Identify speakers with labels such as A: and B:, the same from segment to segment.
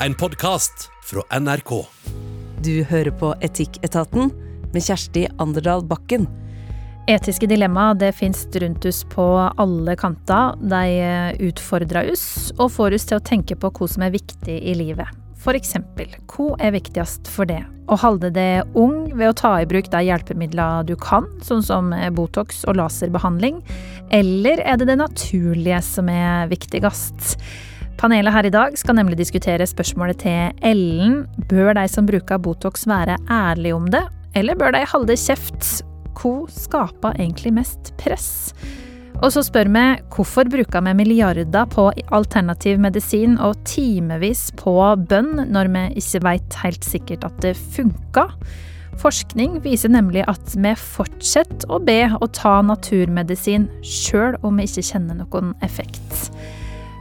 A: en podkast fra NRK.
B: Du hører på Etikketaten med Kjersti Anderdal Bakken.
C: Etiske dilemma det finnes rundt oss på alle kanter. De utfordrer oss og får oss til å tenke på hva som er viktig i livet. For eksempel, hva er viktigst for det? Å holde det ung ved å ta i bruk de hjelpemidlene du kan, sånn som Botox og laserbehandling, eller er det det naturlige som er viktigst? Panelet her i dag skal nemlig diskutere spørsmålet til Ellen. Bør de som bruker Botox være ærlige om det, eller bør de holde kjeft? Hva skaper egentlig mest press? Og så spør vi hvorfor bruker vi milliarder på alternativ medisin og timevis på bønn når vi ikke vet helt sikkert at det funker? Forskning viser nemlig at vi fortsetter å be å ta naturmedisin sjøl om vi ikke kjenner noen effekt.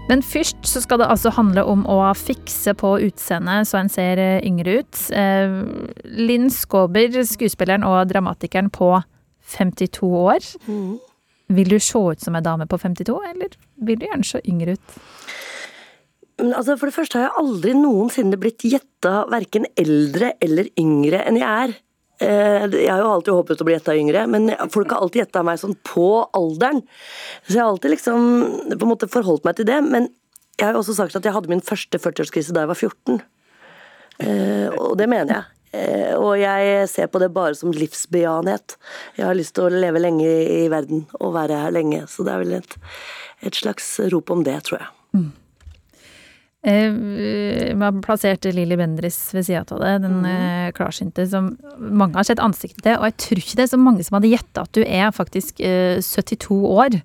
C: Men først så skal det altså handle om å fikse på utseendet så en ser yngre ut. Eh, Linn Skåber, skuespilleren og dramatikeren på 52 år. Mm. Vil du se ut som ei dame på 52, eller vil du gjerne se yngre ut?
D: Altså, for det første har jeg aldri noensinne blitt gjetta verken eldre eller yngre enn jeg er. Eh, jeg har jo alltid håpet å bli gjetta yngre, men folk har alltid gjetta meg sånn på alderen. Så jeg har alltid liksom på en måte forholdt meg til det. Men jeg har jo også sagt at jeg hadde min første 40-årskrise da jeg var 14. Eh, og det mener jeg. Eh, og jeg ser på det bare som livsbejaenhet. Jeg har lyst til å leve lenge i verden og være her lenge. Så det er vel et, et slags rop om det, tror jeg. Mm.
C: Eh, vi har plassert Lilly Bendriss ved sida av det, den mm. Eh, klarsynte som mange har sett ansiktet til. Og jeg tror ikke det er så mange som hadde gjetta at du er faktisk 72 år.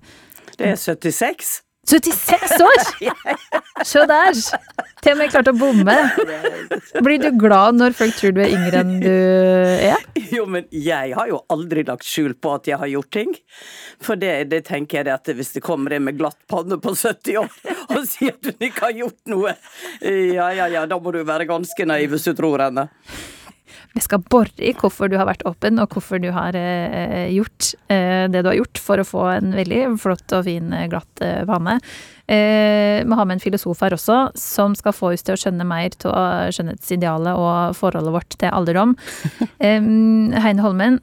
E: Det er 76.
C: 76 år! Se der! Til og med klart å bomme. Blir du glad når folk tror du er yngre enn du er?
E: Jo, men jeg har jo aldri lagt skjul på at jeg har gjort ting. For det, det tenker jeg at hvis det kommer en med glatt panne på 70 år og sier at du ikke har gjort noe, ja ja ja, da må du være ganske naiv hvis du tror henne.
C: Vi skal bore i hvorfor du har vært åpen, og hvorfor du har eh, gjort eh, det du har gjort for å få en veldig flott og fin, eh, glatt eh, vane. Eh, vi har med en filosof her også, som skal få oss til å skjønne mer av skjønnhetsidealet og forholdet vårt til alderdom. Heine Holmen,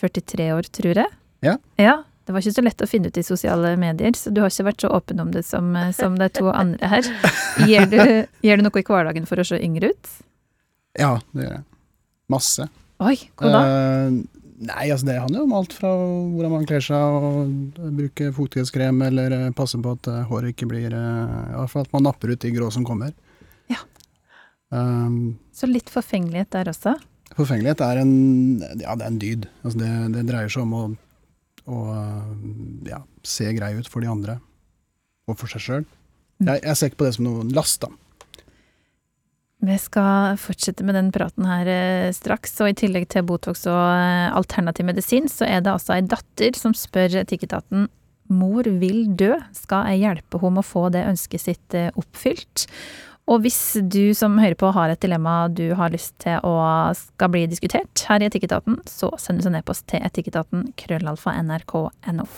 C: 43 år, tror jeg.
F: Ja.
C: ja. Det var ikke så lett å finne ut i sosiale medier, så du har ikke vært så åpen om det som, som de to andre her. Gjør du, gjør du noe i hverdagen for å se yngre ut?
F: Ja, det gjør jeg. Masse.
C: Oi, hvor da?
F: Uh, nei, altså det handler jo om alt fra hvordan man kler seg, og bruke fuktighetskrem, eller passer passe på at uh, håret ikke blir I hvert fall at man napper ut de grå som kommer.
C: Ja. Um, Så litt forfengelighet der også?
F: Forfengelighet er en, ja, det er en dyd. Altså det, det dreier seg om å, å ja, se grei ut for de andre, og for seg sjøl. Mm. Jeg, jeg ser ikke på det som noen last, da.
C: Vi skal fortsette med den praten her eh, straks, og i tillegg til Botox og eh, alternativ medisin, så er det altså ei datter som spør Etikketaten Mor vil dø, skal jeg hjelpe henne med å få det ønsket sitt eh, oppfylt? Og hvis du som hører på har et dilemma du har lyst til å skal bli diskutert her i Etikketaten, så send oss en e-post til etikketaten krøllalfa nrk.no.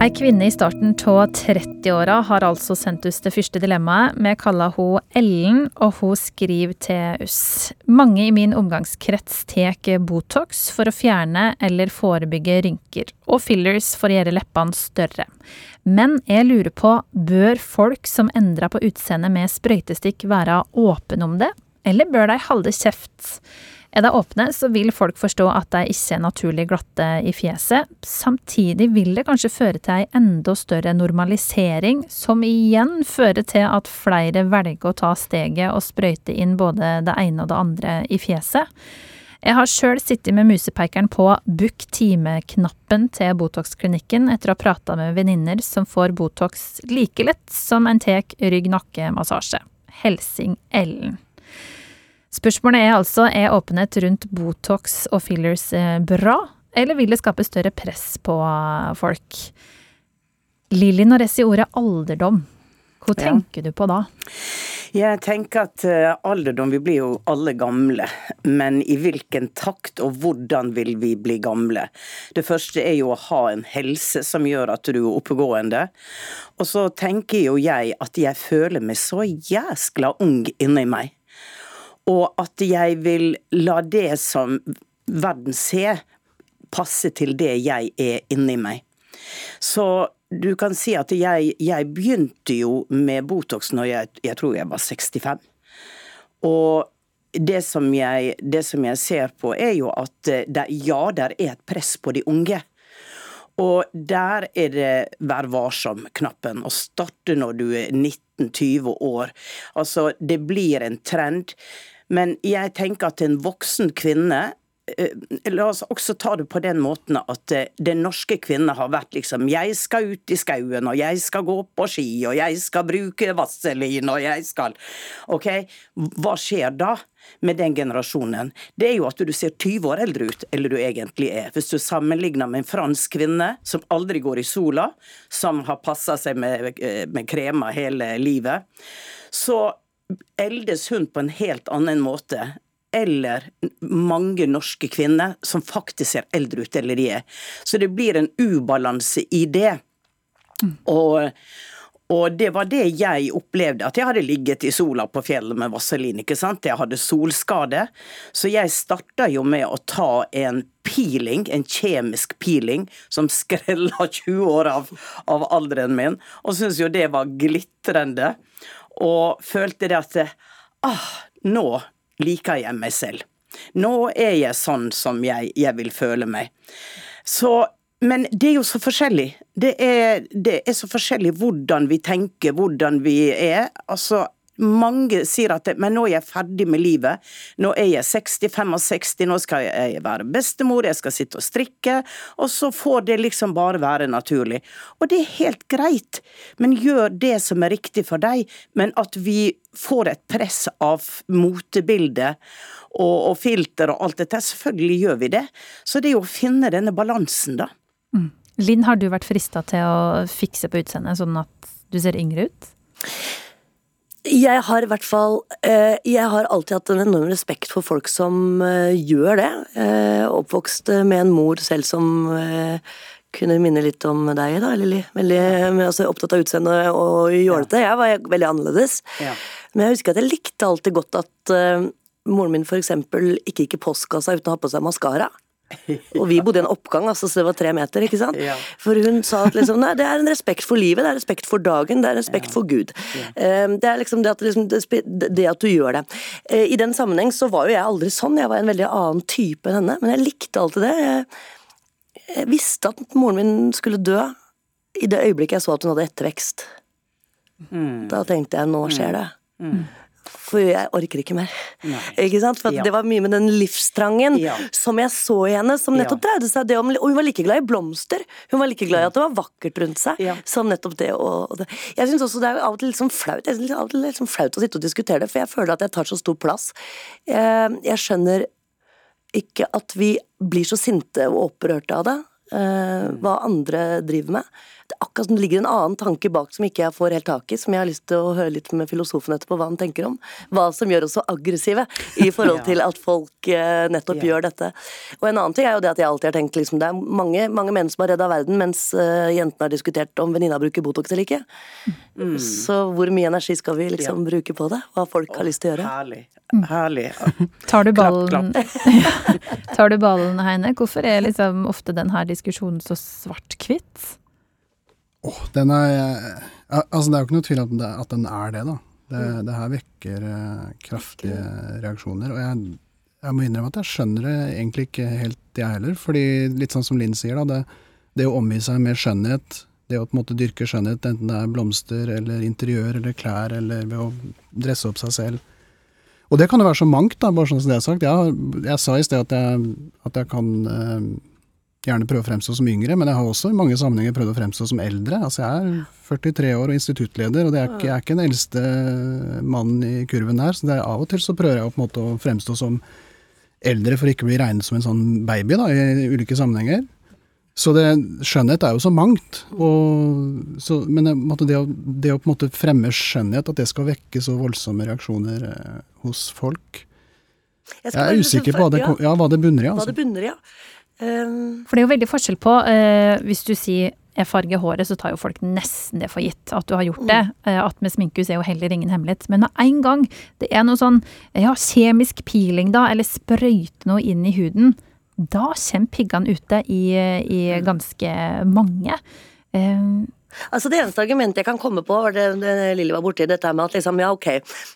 C: Ei kvinne i starten av 30-åra har altså sendt oss det første dilemmaet. Vi kaller hun Ellen, og hun skriver til oss. Mange i min omgangskrets tar Botox for å fjerne eller forebygge rynker, og fillers for å gjøre leppene større. Men jeg lurer på, bør folk som endrer på utseendet med sprøytestikk være åpne om det, eller bør de holde kjeft? Er de åpne, så vil folk forstå at de ikke er naturlig glatte i fjeset. Samtidig vil det kanskje føre til ei enda større normalisering, som igjen fører til at flere velger å ta steget og sprøyte inn både det ene og det andre i fjeset. Jeg har sjøl sittet med musepekeren på book time-knappen til Botox-klinikken etter å ha prata med venninner som får Botox like lett som en tek rygg-nakke-massasje. Helsing Ellen. Spørsmålet er altså er åpenhet rundt Botox og fillers eh, bra, eller vil det skape større press på eh, folk? Lilly, Noresi, ordet alderdom, hva tenker ja. du på da?
E: Jeg tenker at eh, alderdom, vi blir jo alle gamle. Men i hvilken takt og hvordan vil vi bli gamle? Det første er jo å ha en helse som gjør at du er oppegående. Og så tenker jo jeg at jeg føler meg så jæskla ung inni meg. Og at jeg vil la det som verden ser, passe til det jeg er inni meg. Så du kan si at jeg, jeg begynte jo med Botox når jeg, jeg tror jeg var 65. Og det som, jeg, det som jeg ser på, er jo at eh, det, ja, der er et press på de unge. Og der er det vær varsom-knappen. Å starte når du er 19-20 år. Altså, det blir en trend. Men jeg tenker at en voksen kvinne la oss også ta det på den måten at eh, den norske kvinne har vært liksom Jeg skal ut i skauen, og jeg skal gå på ski, og jeg skal bruke vaselin, og jeg skal OK, hva skjer da? med den generasjonen, det er jo at du ser 20 år eldre ut eller du egentlig er. Hvis du sammenligner med en fransk kvinne som aldri går i sola, som har passa seg med, eh, med kremer hele livet, så eldes hun på en helt annen måte eller mange norske kvinner som faktisk ser eldre ut eller de er. Så det blir en ubalanse i det. Og, og det var det jeg opplevde, at jeg hadde ligget i sola på fjellet med vaselin. ikke sant? Jeg hadde solskade. Så jeg starta jo med å ta en peeling, en kjemisk peeling, som skrella 20 år av, av alderen min. Og syntes jo det var glitrende. Og følte det at ah, nå liker jeg meg selv. Nå er jeg sånn som jeg, jeg vil føle meg. Så men det er jo så forskjellig. Det er, det er, så forskjellig hvordan vi tenker, hvordan vi er. Altså, mange sier at men nå er jeg ferdig med livet. Nå er jeg 60-65, nå skal jeg være bestemor, jeg skal sitte og strikke. Og så får det liksom bare være naturlig. Og det er helt greit, men gjør det som er riktig for deg. Men at vi får et press av motebildet og, og filter og alt dette, selvfølgelig gjør vi det. Så det er jo å finne denne balansen, da.
C: Mm. Linn, har du vært frista til å fikse på utseendet sånn at du ser yngre ut?
D: Jeg har i hvert fall eh, Jeg har alltid hatt en enorm respekt for folk som eh, gjør det. Eh, oppvokst med en mor selv som kunne minne litt om deg, da, Lilly. Veldig altså, opptatt av utseende og jålete. Jeg var veldig annerledes. Ja. Men jeg husker at jeg likte alltid godt at moren min f.eks. ikke gikk i postkassa uten å ha på seg maskara. Og vi bodde i en oppgang, altså, så det var tre meter. ikke sant? Ja. For hun sa at liksom, nei, det er en respekt for livet, det er respekt for dagen, det er respekt ja. for Gud. Ja. Ehm, det er liksom det at, liksom, det at, du gjør det. Eh, I den sammenheng så var jo jeg aldri sånn, jeg var en veldig annen type enn henne. Men jeg likte alltid det. Jeg, jeg visste at moren min skulle dø i det øyeblikket jeg så at hun hadde ettervekst. Mm. Da tenkte jeg nå skjer det. Mm. For jeg orker ikke mer. Nei. Ikke sant? For ja. det var mye med den livstrangen ja. som jeg så i henne, som nettopp dreide seg det om Og hun var like glad i blomster. Hun var like glad i at det var vakkert rundt seg, som nettopp det og, det. Jeg syns også det er av og til litt sånn flaut Jeg synes av og til litt sånn flaut å sitte og diskutere det, for jeg føler at jeg tar så stor plass. Jeg, jeg skjønner ikke at vi blir så sinte og opprørte av det. Uh, hva andre driver med akkurat som det ligger en annen tanke bak som ikke jeg får helt tak i, som jeg har lyst til å høre litt med filosofen etterpå hva han tenker om. Hva som gjør oss så aggressive i forhold til at folk eh, nettopp ja. gjør dette. Og en annen ting er jo det at jeg alltid har tenkt liksom, det er mange, mange menn som har redda verden, mens uh, jentene har diskutert om venninna bruker Botox eller ikke. Mm. Så hvor mye energi skal vi liksom ja. bruke på det? Hva folk har lyst til å gjøre?
E: Herlig. Herlig.
C: Tar du ballen, Tar du ballen Heine? Hvorfor er liksom ofte denne diskusjonen så svart-hvitt?
F: Oh, den er Altså, det er jo ikke noe tvil om at den er det, da. Det, mm. det her vekker uh, kraftige reaksjoner. Og jeg, jeg, må innrømme at jeg skjønner det egentlig ikke helt, jeg heller. Fordi litt sånn som Linn sier, da. Det, det å omgi seg med skjønnhet, det å på en måte dyrke skjønnhet, enten det er blomster eller interiør eller klær eller ved å dresse opp seg selv. Og det kan jo være så mangt, da, bare sånn som det er sagt. Jeg, jeg sa i sted at jeg, at jeg kan uh, gjerne prøve å fremstå som yngre, men jeg har også i mange sammenhenger prøvd å fremstå som eldre. Altså jeg er 43 år og instituttleder, og er ikke, jeg er ikke den eldste mannen i kurven her, så det er av og til så prøver jeg måte å fremstå som eldre for ikke å bli regnet som en sånn baby da, i ulike sammenhenger. Så det, skjønnhet er jo så mangt. Og, så, men det, det, å, det, å, på en måte fremme skjønnhet, at det skal vekke så voldsomme reaksjoner eh, hos folk Jeg, jeg er usikker på hva det, ja, hva det bunner i.
D: Altså. Hva det bunner i, ja.
C: Um, for det er jo veldig forskjell på uh, hvis du sier jeg farger håret, så tar jo folk nesten det for gitt at du har gjort det. Uh, at med sminkehus er jo heller ingen hemmelighet. Men med en gang det er noe sånn ja, kjemisk peeling da, eller sprøyte noe inn i huden, da kommer piggene ute i, i ganske mange.
D: Uh, Altså Det eneste argumentet jeg kan komme på, var det, det Lilly var borti, dette med at liksom, ja ok,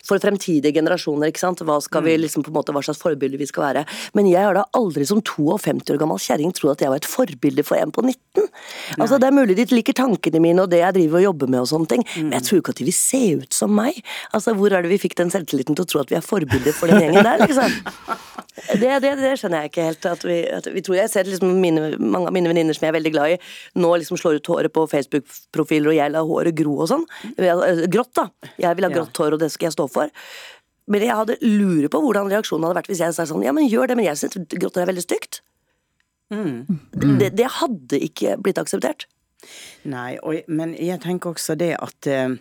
D: for fremtidige generasjoner, ikke sant, hva skal vi mm. liksom på en måte, hva slags forbilde vi skal være. Men jeg har da aldri som 52 år gammel kjerring trodd at jeg var et forbilde for en på 19. Nei. Altså Det er mulig de liker tankene mine og det jeg driver og jobber med og sånne ting, mm. men jeg tror ikke at de vil se ut som meg. Altså Hvor er det vi fikk den selvtilliten til å tro at vi er forbilder for den gjengen der, liksom? Det, det, det skjønner jeg ikke helt. At vi, at vi tror Jeg ser liksom mine, mange av mine venninner som jeg er veldig glad i, nå liksom slår ut håret på Facebook profiler, og jeg lar håret gro og sånn. Eh, grått, da. Jeg vil ha grått hår, og det skal jeg stå for. Men jeg hadde lurer på hvordan reaksjonen hadde vært hvis jeg sa sånn Ja, men gjør det, men jeg syns grått hår er veldig stygt. Mm. Mm. Det, det, hadde ikke blitt akseptert.
E: Nei, og, men jeg tenker også det at uh,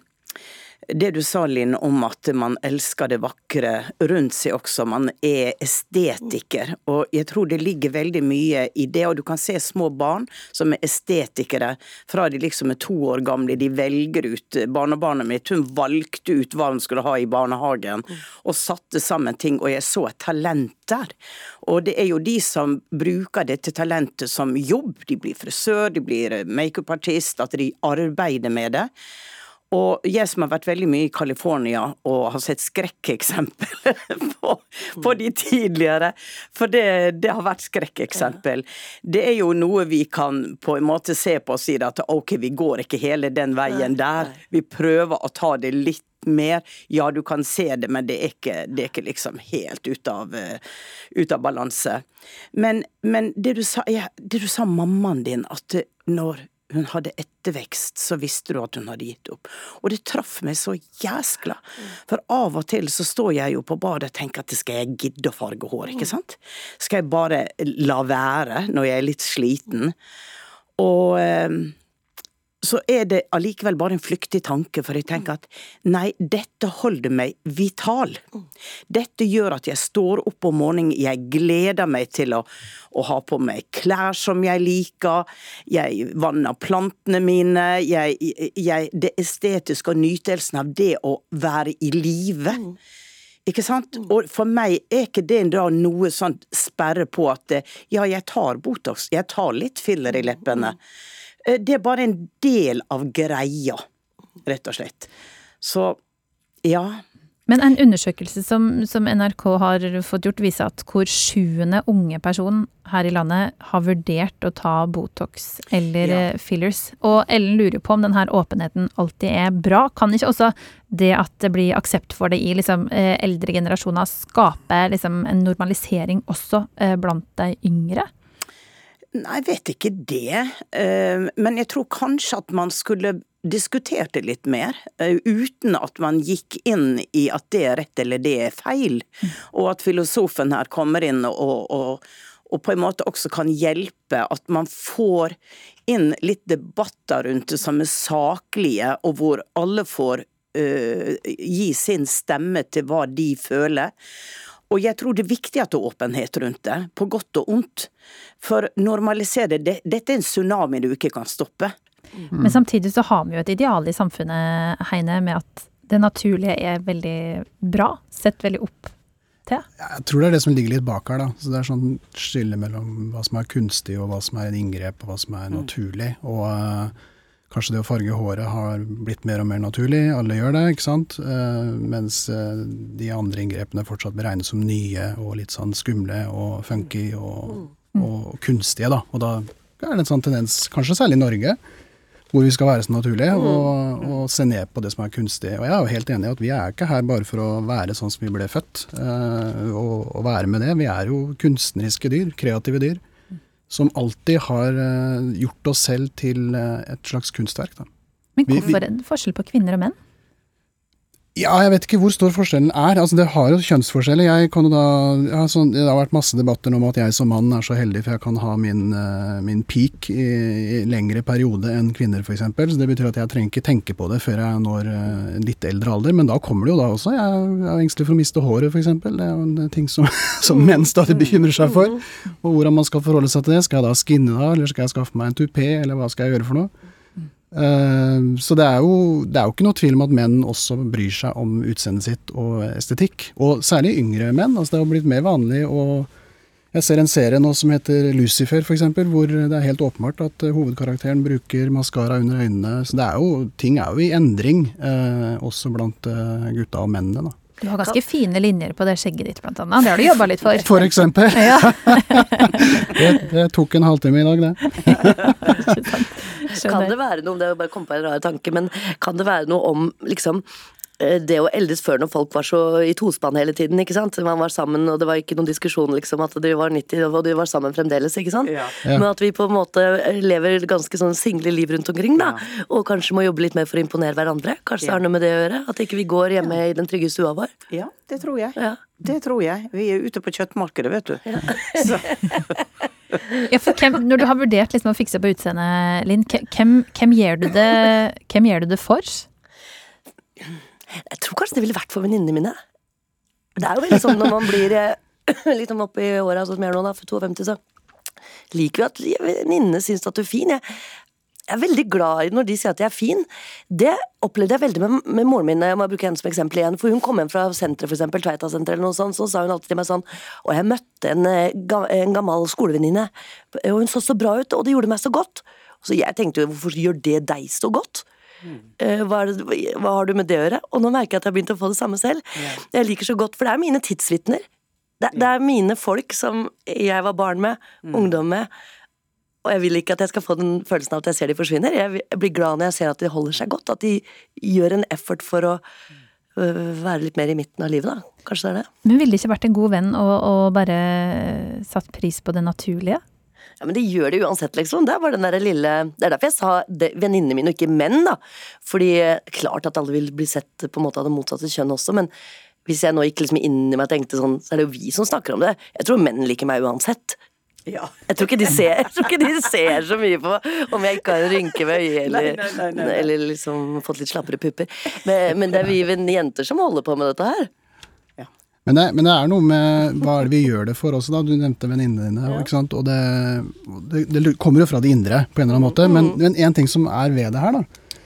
E: det du sa, Linn, om at man elsker det vakre rundt seg også. Man er estetiker. Og jeg tror det ligger veldig mye i det. Og du kan se små barn som er estetikere fra de liksom er to år gamle. De velger ut Barnebarnet mitt hun valgte ut hva hun skulle ha i barnehagen, og satte sammen ting. Og jeg så et talent der. Og det er jo de som bruker dette talentet som jobb. De blir frisør, de blir makeupartist, at de arbeider med det. Og jeg som har vært veldig mye i California og har sett skrekkeksempel på, på, de tidligere, for det, det har vært skrekkeksempel. Det er jo noe vi kan på en måte se på og si at ok, vi går ikke hele den veien der. Vi prøver å ta det litt mer. Ja, du kan se det, men det er ikke, det er ikke liksom helt ut av, uh, ut av balanse. Men, men det, du sa, ja, det du sa mammaen din, at når hun hadde ettervekst, så visste du at hun hadde gitt opp. Og det traff meg så jæskla. For av og til så står jeg jo på badet og tenker at skal jeg gidde å farge hår, ikke sant? Skal jeg bare la være når jeg er litt sliten? Og eh, så er det allikevel bare en flyktig tanke, for jeg tenker at nei, dette holder meg vital. Dette gjør at jeg står opp om morgenen, jeg gleder meg til å, å ha på meg klær som jeg liker, jeg vanner plantene mine, jeg, jeg, det estetiske og nytelsen av det å være i live. Ikke sant? Og for meg er ikke det da noe sånt sperre på at ja, jeg tar Botox, jeg tar litt filler i leppene. Eh, det er bare en del av greia, rett og slett. Så ja.
C: Men en undersøkelse som, som, NRK har fått gjort, viser at hvor sjuende unge person her i landet har vurdert å ta Botox eller ja. Eh, fillers. Og Ellen lurer på om denne åpenheten alltid er bra. Kan ikke også det at det blir aksept for det i liksom, eh, eldre generasjoner, skape liksom, en normalisering også blant de yngre?
E: Nei, jeg vet ikke det. Eh, men jeg tror kanskje at man skulle diskutert det litt mer, eh, uten at man gikk inn i at det er rett eller det er feil. Og at filosofen her kommer inn og, og, og på en måte også kan hjelpe. At man får inn litt debatter rundt det som er saklige, og hvor alle får uh, gi sin stemme til hva de føler. Og jeg tror det er viktig at det er åpenhet rundt det, på godt og ondt. For normalisere det, dette er en tsunami du ikke kan stoppe.
C: Mm. Men samtidig så har vi jo et ideal i samfunnet, Heine, med at det naturlige er veldig bra. Sett veldig opp til.
F: Jeg tror det er det som ligger litt bak her, da. Så det er sånn skille mellom hva som er kunstig og hva som er en inngrep og hva som er mm. naturlig. Og uh, Kanskje det å farge håret har blitt mer og mer naturlig, alle gjør det, ikke sant. Uh, mens uh, de andre inngrepene fortsatt beregnes som nye og litt sånn skumle og funky og, mm. og kunstige, da. Og da er det en sånn tendens, kanskje særlig i Norge, hvor vi skal være så naturlige, mm. og, og, se ned på det som er kunstig. Og jeg er jo helt enig i at vi er ikke her bare for å være sånn som vi ble født, uh, og, og være med det. Vi er jo kunstneriske dyr, kreative dyr som alltid har uh, gjort oss selv til uh, et slags kunstverk. Da.
C: Men hvorfor er det forskjell på kvinner og menn?
F: Ja, jeg vet ikke hvor stor forskjellen er. Altså, Det har jo kjønnsforskjeller. Jeg kan jo da, sånn, det har vært masse debatter om at jeg som mann er så heldig for jeg kan ha min, uh, min peak i, i, lengre periode enn kvinner f.eks. Så det betyr at jeg trenger ikke tenke på det før jeg når uh, litt eldre alder. Men da kommer det jo da også. Jeg, er engstelig for å miste håret f.eks. Det er jo en ting som, som menn stadig bekymrer seg for. Og hvordan man skal forholde seg til det. Skal jeg da skinne da, eller skal jeg skaffe meg en tupé, eller hva skal jeg gjøre for noe? Eh, så det er, jo, det er, jo, ikke noe tvil om at menn også bryr seg om utseendet sitt og estetikk. Og særlig yngre menn. altså Det har blitt mer vanlig å Jeg ser en serie nå som heter Lucifer, f.eks., hvor det er helt åpenbart at hovedkarakteren bruker maskara under øynene. Så det er jo, ting er jo i endring, eh, også blant eh, gutta og mennene. da.
C: Du har ganske fine linjer på det skjegget ditt, blant annet. Det har du jobba litt for.
F: For eksempel. Ja. det, det, tok en halvtime i dag, det.
D: kan det være noe, om det er bare kom på en rar tanke, men kan det være noe om liksom det å eldes før når folk var så i tospann hele tiden. ikke sant? Man var sammen, og det var ikke noen diskusjon liksom, at de var 90 og de var sammen fremdeles. ikke sant? Ja. Ja. Men at vi på en måte lever ganske sånn single liv rundt omkring, da. Ja. Og kanskje må jobbe litt mer for å imponere hverandre. Kanskje det har noe med det å gjøre? At ikke vi går hjemme i den trygge stua vår?
E: Ja, det tror jeg. Det tror jeg. Vi er ute på kjøttmarkedet, vet du.
C: ja, for hvem, når du har vurdert liksom å fikse på utseendet, Linn, hvem, hvem, gjør du det, hvem gjør du det for?
D: Jeg tror kanskje det ville vært for venninnene mine. Det er jo veldig sånn når man blir eh, litt om oppi åra, sånn som jeg nå, da, for 52, så liker vi at venninnene syns at du er fin. Jeg, jeg er veldig glad i når de sier at jeg er fin. Det opplevde jeg veldig med, med moren min. Jeg må bruke henne som eksempel igjen. For hun kom hjem fra senteret, eksempel, Tveita-senteret eller noe sånt, så sa hun alltid til meg sånn Og jeg møtte en, eh, en gammel skolevenninne, og hun så så bra ut, og det gjorde meg så godt. Så jeg tenkte jo, hvorfor gjør det deg så godt? Mm. Hva, det, hva, har du med det å gjøre? Og nå merker jeg at jeg har begynt å få det samme selv. Yeah. Jeg liker så godt, For det er mine tidsvitner. Det, det, er mine folk som jeg var barn med, mm. ungdom med. Og jeg vil ikke at jeg skal få den følelsen av at jeg ser de forsvinner. Jeg blir glad når jeg ser at de holder seg godt. At de gjør en effort for å øh, være litt mer i midten av livet, da. Kanskje det er det.
C: Men ville det ikke vært en god venn å bare satt pris på det naturlige?
D: Ja, Men det gjør det uansett, liksom. Det er bare den der lille Det er derfor jeg sa venninnene mine, og ikke menn, da. Fordi eh, klart at alle vil bli sett på en måte av det motsatte kjønn også, men hvis jeg nå gikk liksom inn i meg og tenkte sånn, så er det jo vi som snakker om det. Jeg tror menn liker meg uansett. Ja. Jeg, tror ser, jeg tror ikke de ser så mye på om jeg ikke har en rynke ved øyet eller, nei, nei, nei, eller liksom fått litt slappere pupper. Men, men det er vi jenter som holder på med dette her.
F: Men det, men det, er noe med hva er det vi gjør det for også, da. Du nevnte venninnene dine. Ja. ikke sant? Og det, det, det, kommer jo fra det indre på en eller annen måte. Men, mm. men en ting som er ved det her, da,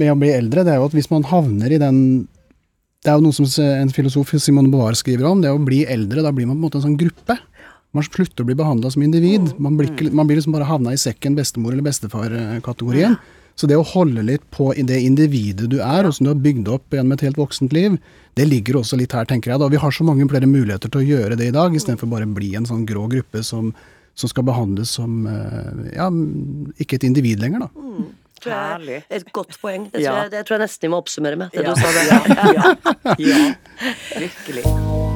F: med å bli eldre, det er jo at hvis man havner i den Det er jo noe som en filosof, Simone Boar, skriver om. Det å bli eldre, da blir man på en måte en sånn gruppe. Man slutter å bli behandla som individ. Mm. Man blir, man blir liksom bare havna i sekken bestemor- eller bestefar-kategorien. Så det å holde litt på det individet du er, og som du har bygd opp gjennom et helt voksent liv, det ligger også litt her, tenker jeg. da. Vi har så mange flere muligheter til å gjøre det i dag, istedenfor bare å bli en sånn grå gruppe som, som skal behandles som eh, ja, ikke et individ lenger, da. Mm.
D: Tror et godt poeng. Det tror, ja. jeg, det tror, jeg, nesten vi må oppsummere med. det ja. du sa der.
E: ja, ja. Virkelig.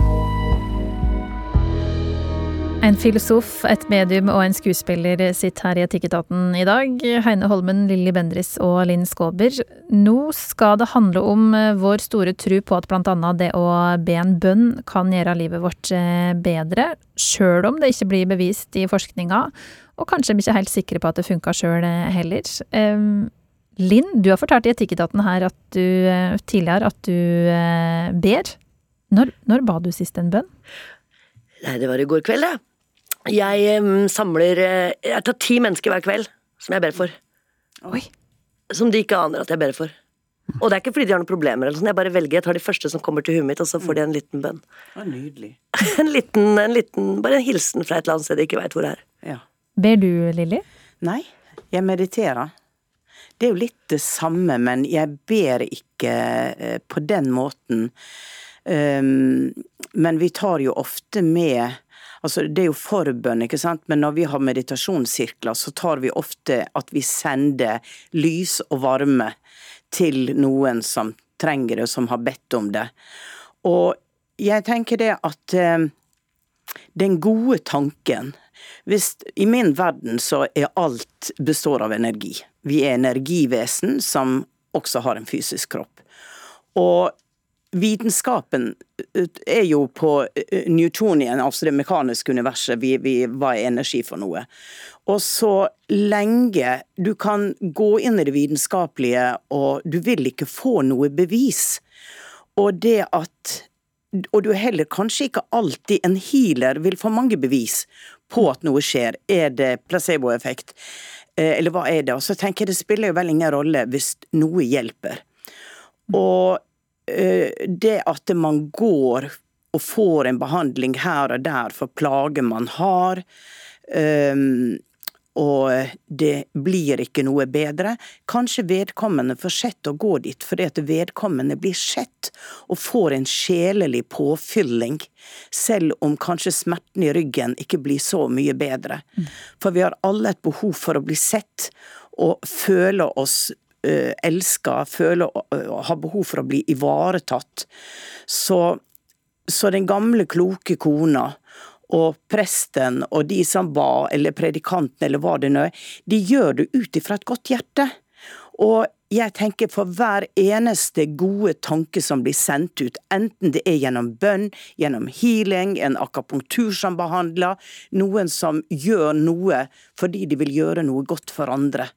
C: En filosof, et medium og en skuespiller sitter her i Etikketaten i dag. Heine Holmen, Lilly Bendris og Linn Skåber. Nå skal det handle om eh, vår store tro på at annet det å be en bønn kan gjøre livet vårt eh, bedre, sjøl om det ikke blir bevist i forskninga, og kanskje vi ikke er helt sikre på at det funka sjøl eh, heller. Linn, du har fortalt i Etikketaten her at du tidligere at du ber. Når, når ba du sist en bønn?
D: Nei, det var i går kveld, det. Jeg samler eh, Jeg tar ti mennesker hver kveld som jeg ber for.
C: Oi.
D: Som de ikke aner at jeg ber for. Og det er ikke fordi de har noen problemer, eller sånn. jeg bare velger, jeg tar de første som kommer til huet mitt, og så får de en liten bønn.
E: Ja, nydelig.
D: en, liten, en liten, Bare en hilsen fra et eller annet sted de ikke veit hvor det er.
E: Ja.
C: Ber du, Lilly?
E: Nei, jeg mediterer. Det er jo litt det samme, men jeg ber ikke eh, på den måten. Um, men vi tar jo ofte med Altså, det er jo forbønn, ikke sant, men når vi har meditasjonssirkler, så tar vi ofte at vi sender lys og varme til noen som trenger det, og som har bedt om det. Og jeg tenker det at eh, den gode tanken hvis, I min verden så er alt består av energi. Vi er energivesen som også har en fysisk kropp. Og vitenskapen eh, er jo på eh, Newtonien, altså det mekaniske universet, vi, vi, hva er energi for noe? Og så lenge du kan gå inn i det vitenskapelige, og du vil ikke få noe bevis, og det at og du er heller kanskje ikke alltid en healer vil få mange bevis på at noe skjer. Er det placeboeffekt, eh, eller hva er det? Og så tenker jeg det spiller jo vel ingen rolle hvis noe hjelper. Og det at man går og får en behandling her og der for plager man har, um, og det blir ikke noe bedre. Kanskje vedkommende får sett å gå dit fordi at vedkommende blir sett og får en sjelelig påfylling, selv om kanskje smerten i ryggen ikke blir så mye bedre. For vi har alle et behov for å bli sett og føle oss elsker, føler og har behov for å bli ivaretatt. Så, så den gamle, kloke kona og presten og de som ba, eller predikanten eller hva det nå er, de gjør det ut ifra et godt hjerte. Og jeg tenker for hver eneste gode tanke som blir sendt ut, enten det er gjennom bønn, gjennom healing, en akapunktur som behandler, noen som gjør noe fordi de vil gjøre noe godt for andre,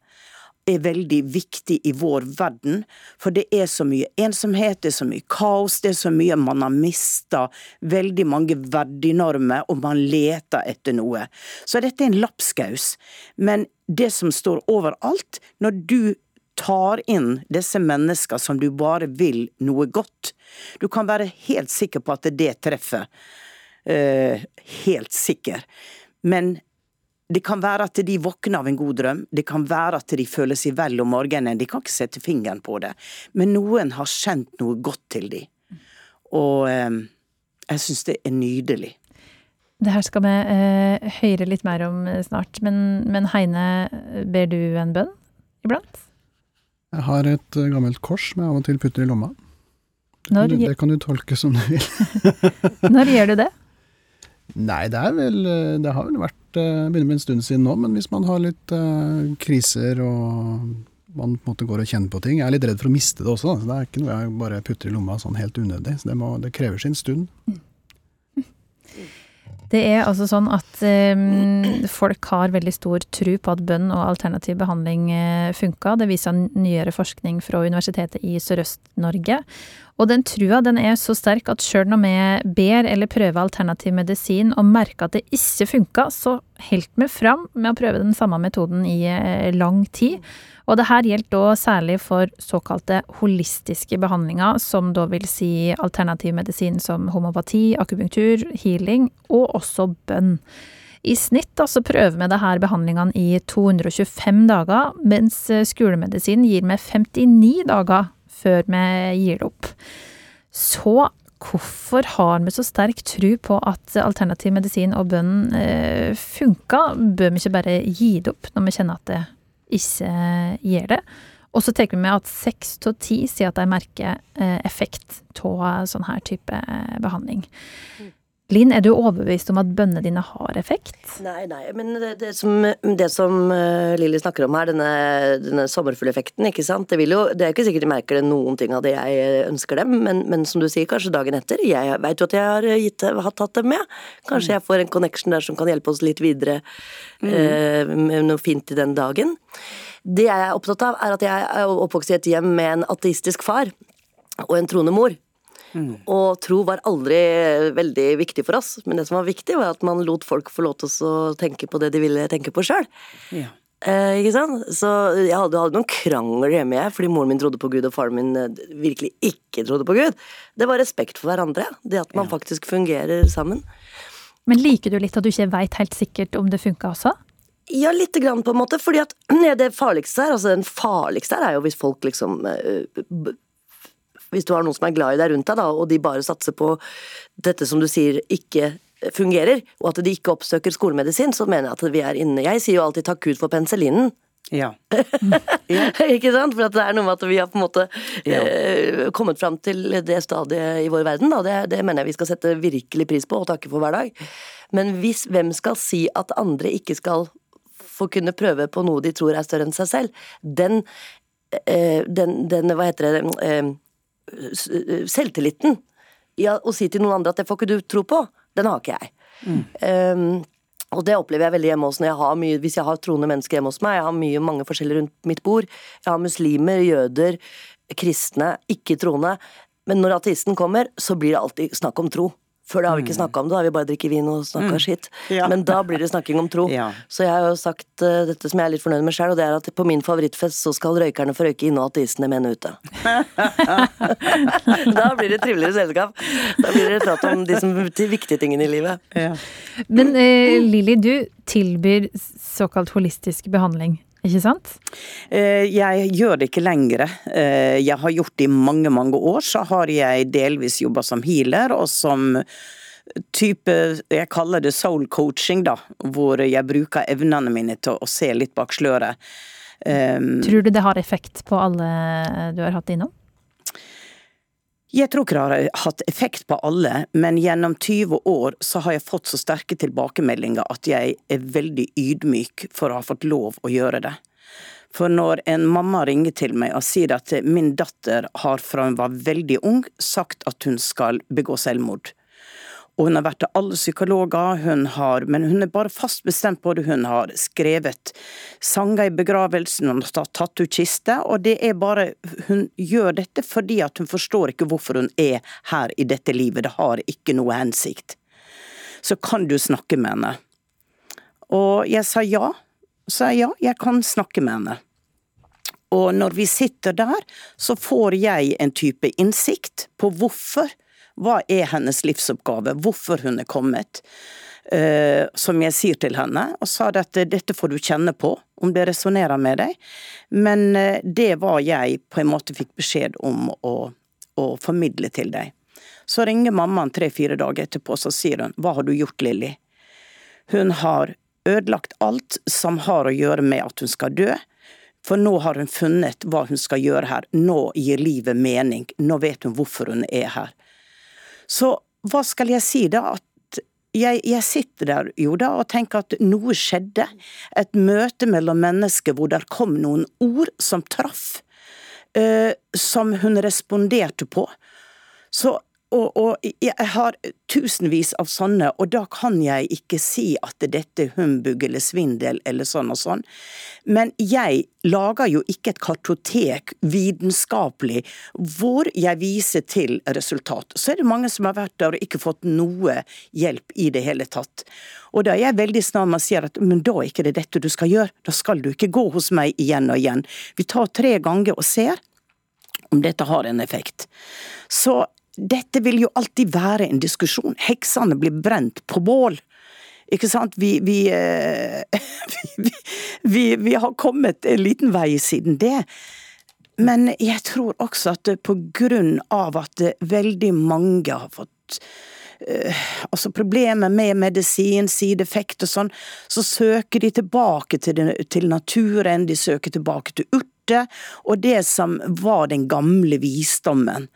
E: er veldig viktig i vår verden. For det er så mye ensomhet, det er så mye kaos, det er så mye man har mista veldig mange verdinormer, og man leter etter noe. Så dette er en lapskaus. Men det som står overalt, når du tar inn disse mennesker som du bare vil noe godt, du kan være helt sikker på at det treffer. Uh, helt sikker. Men det kan være at de våkner av en god drøm, det kan være at de føler seg vel om morgenen. De kan ikke sette fingeren på det, men noen har kjent noe godt til dem. Og eh, jeg syns det er nydelig.
C: Det her skal vi eh, høre litt mer om snart, men, men, Heine, ber du en bønn iblant?
F: Jeg har et eh, gammelt kors som jeg av og til putter i lomma. Når, det, det kan du tolke som du vil.
C: Når gjør du det?
F: Nei, det er vel Det har vel vært Begynner med en stund siden nå, men hvis man har litt uh, kriser og man på en måte går og kjenner på ting Jeg er litt redd for å miste det også, så det er ikke noe jeg bare putter i lomma sånn helt unødig. Så det, må, det krever sin stund.
C: Det er altså sånn at um, folk har veldig stor tro på at bønn og alternativ behandling uh, funka. Det viser nyere forskning fra Universitetet i Sørøst-Norge. Og den trua den er så sterk at sjøl når vi ber eller prøver alternativ medisin og merker at det ikke funka, så holdt vi fram med å prøve den samme metoden i eh, lang tid. Og det her gjelder da særlig for såkalte holistiske behandlinger, som da vil si alternativ medisin som homopati, akupunktur, healing og også bønn. I snitt da, så prøver vi disse behandlingene i 225 dager, mens eh, skolemedisin gir meg 59 dager før vi gir det opp. Så hvorfor har vi så sterk tro på at alternativ medisin og bønn eh, funka? Bør vi ikke bare gi det opp når vi kjenner at det ikke gjør det? Og så tenker vi med at seks av ti sier at de merker eh, effekt av sånn her type eh, behandling. Mm. Linn, er du overbevist om at bønnene dine har effekt?
D: Nei, nei, men det, det som, det som uh, Lilly snakker om her, denne, denne sommerfugleffekten, ikke sant. Det, jo, det er ikke sikkert de merker det noen ting av det jeg ønsker dem, men, men som du sier, kanskje dagen etter. Jeg veit jo at jeg har, gitt, har tatt dem med. Kanskje mm. jeg får en connection der som kan hjelpe oss litt videre mm. uh, med noe fint i den dagen. Det jeg er opptatt av, er at jeg er oppvokst i et hjem med en ateistisk far og en troende mor. Mm. Og tro var aldri veldig viktig for oss, men det som var viktig, var at man lot folk få lov til å tenke på det de ville tenke på sjøl. Ja. Eh, ikke sant? Så jeg hadde, hadde noen krangler hjemme, jeg, fordi moren min trodde på Gud og faren min eh, virkelig ikke trodde på Gud. Det var respekt for hverandre. Det at man ja. faktisk fungerer sammen.
C: Men liker du litt at du ikke veit helt sikkert om det funka også?
D: Ja, lite grann, på en måte. fordi at det farligste her, altså den farligste her er jo hvis folk liksom uh, hvis du har noen som er glad i deg rundt deg, da, og de bare satser på dette som du sier ikke fungerer, og at de ikke oppsøker skolemedisin, så mener jeg at vi er inne Jeg sier jo alltid takk Gud for penicillinen.
E: Ja.
D: ja. ikke sant? For det er noe med at vi har på en måte ja. eh, kommet fram til det stadiet i vår verden. Det, det, mener jeg vi skal sette virkelig pris på og takke for hver dag. Men hvis, hvem skal si at andre ikke skal få kunne prøve på noe de tror er større enn seg selv, den, eh, den, den hva heter det, eh, selvtilliten i å si til noen andre at det får ikke du tro på, den har ikke jeg. Um, og det opplever jeg veldig hjemme hos når jeg har mye, hvis jeg har troende mennesker hjemme hos meg. Jeg har mye, mange forskjeller rundt mitt bord. Jeg har muslimer, jøder, kristne, ikke-troende. Men når ateisten kommer, så blir det alltid snakk om tro. Før det har vi ikke snakka om det, da har vi bare drikket vin og snakka skitt.
E: Ja.
D: Men da blir det snakking om tro.
E: Ja.
D: Så jeg har jo sagt uh, dette som jeg er litt fornøyd med sjøl, og det er at på min favorittfest så skal røykerne få røyke inne og ateistene mene ute. da blir det triveligere selskap. Da blir det prat om de, som, de viktige tingene i livet.
C: Men uh, Lilly, du tilbyr såkalt holistisk behandling, ikke sant?
E: Eh, Jeg gjør det ikke lenger. Eh, Jeg har gjort det i mange, mange år. Så har jeg delvis jobba som healer, og som type Jeg kaller det soul coaching, da. Hvor jeg bruker evnene mine til å se litt bak sløret. Um,
C: Tror du det har effekt på alle du har hatt innom?
E: Jeg tror ikke det har hatt effekt på alle, men gjennom 20 år så har jeg fått så sterke tilbakemeldinger at jeg er veldig ydmyk for å ha fått lov å gjøre det. For når en mamma ringer til meg og sier at min datter har fra hun var veldig ung sagt at hun skal begå selvmord, og hun har vært til alle psykologer, hun har, men hun er bare fast bestemt på det. Hun har skrevet sanger i begravelsen, hun har tatt, ut kiste, og det er bare Hun gjør dette fordi at hun forstår ikke hvorfor hun er her i dette livet. Det har ikke noe hensikt. Så kan du snakke med henne. Og jeg sa ja. Jeg ja, jeg kan snakke med henne. Og når vi sitter der, så får jeg en type innsikt på hvorfor. Hva er hennes livsoppgave? Hvorfor hun er kommet? Uh, som jeg sier til henne, og sa at dette får du kjenne på, om det resonnerer med deg. Men uh, det var jeg på en måte fikk beskjed om å, å formidle til deg. Så ringer mammaen tre-fire dager etterpå, så sier hun hva har du gjort, Lilly? Hun har ødelagt alt som har å gjøre med at hun skal dø. For nå har hun funnet hva hun skal gjøre her. Nå gir livet mening. Nå vet hun hvorfor hun er her. Så hva skal jeg si da? At jeg, jeg sitter der jo da og tenker at noe skjedde. Et møte mellom mennesker hvor der kom noen ord som traff. Uh, som hun responderte på. Så og, og jeg har tusenvis av sånne, og da kan jeg ikke si at dette er humbug eller svindel eller sånn og sånn. Men jeg lager jo ikke et kartotek vitenskapelig hvor jeg viser til resultat. Så er det mange som har vært der og ikke fått noe hjelp i det hele tatt. Og da er jeg veldig snar å si at men da er ikke det dette du skal gjøre. Da skal du ikke gå hos meg igjen og igjen. Vi tar tre ganger og ser om dette har en effekt. Så dette vil jo alltid være en diskusjon. Heksene blir brent på bål. Ikke sant? Vi, vi, eh, vi, vi, har kommet en liten vei siden det. Men jeg tror også at på grunn av at veldig mange har fått altså problemer med medisin, sideeffekt og sånn, så søker de tilbake til, den, til naturen, de søker tilbake til urter, og det som var den gamle visdommen.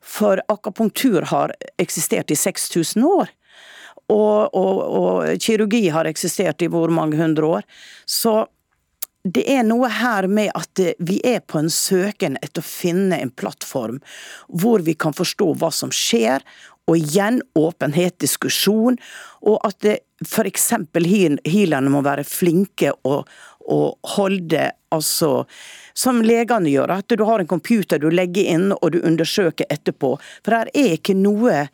E: For akupunktur har eksistert i 6000 år. Og, og, og kirurgi har eksistert i hvor mange hundre år. Så det er noe her med at vi er på en søken etter å finne en plattform hvor vi kan forstå hva som skjer, og igjen åpenhet, diskusjon, og at f.eks. healerne må være flinke og, og holde altså som legene gjør, at du har en computer du legger inn og du undersøker etterpå. For her er ikke noe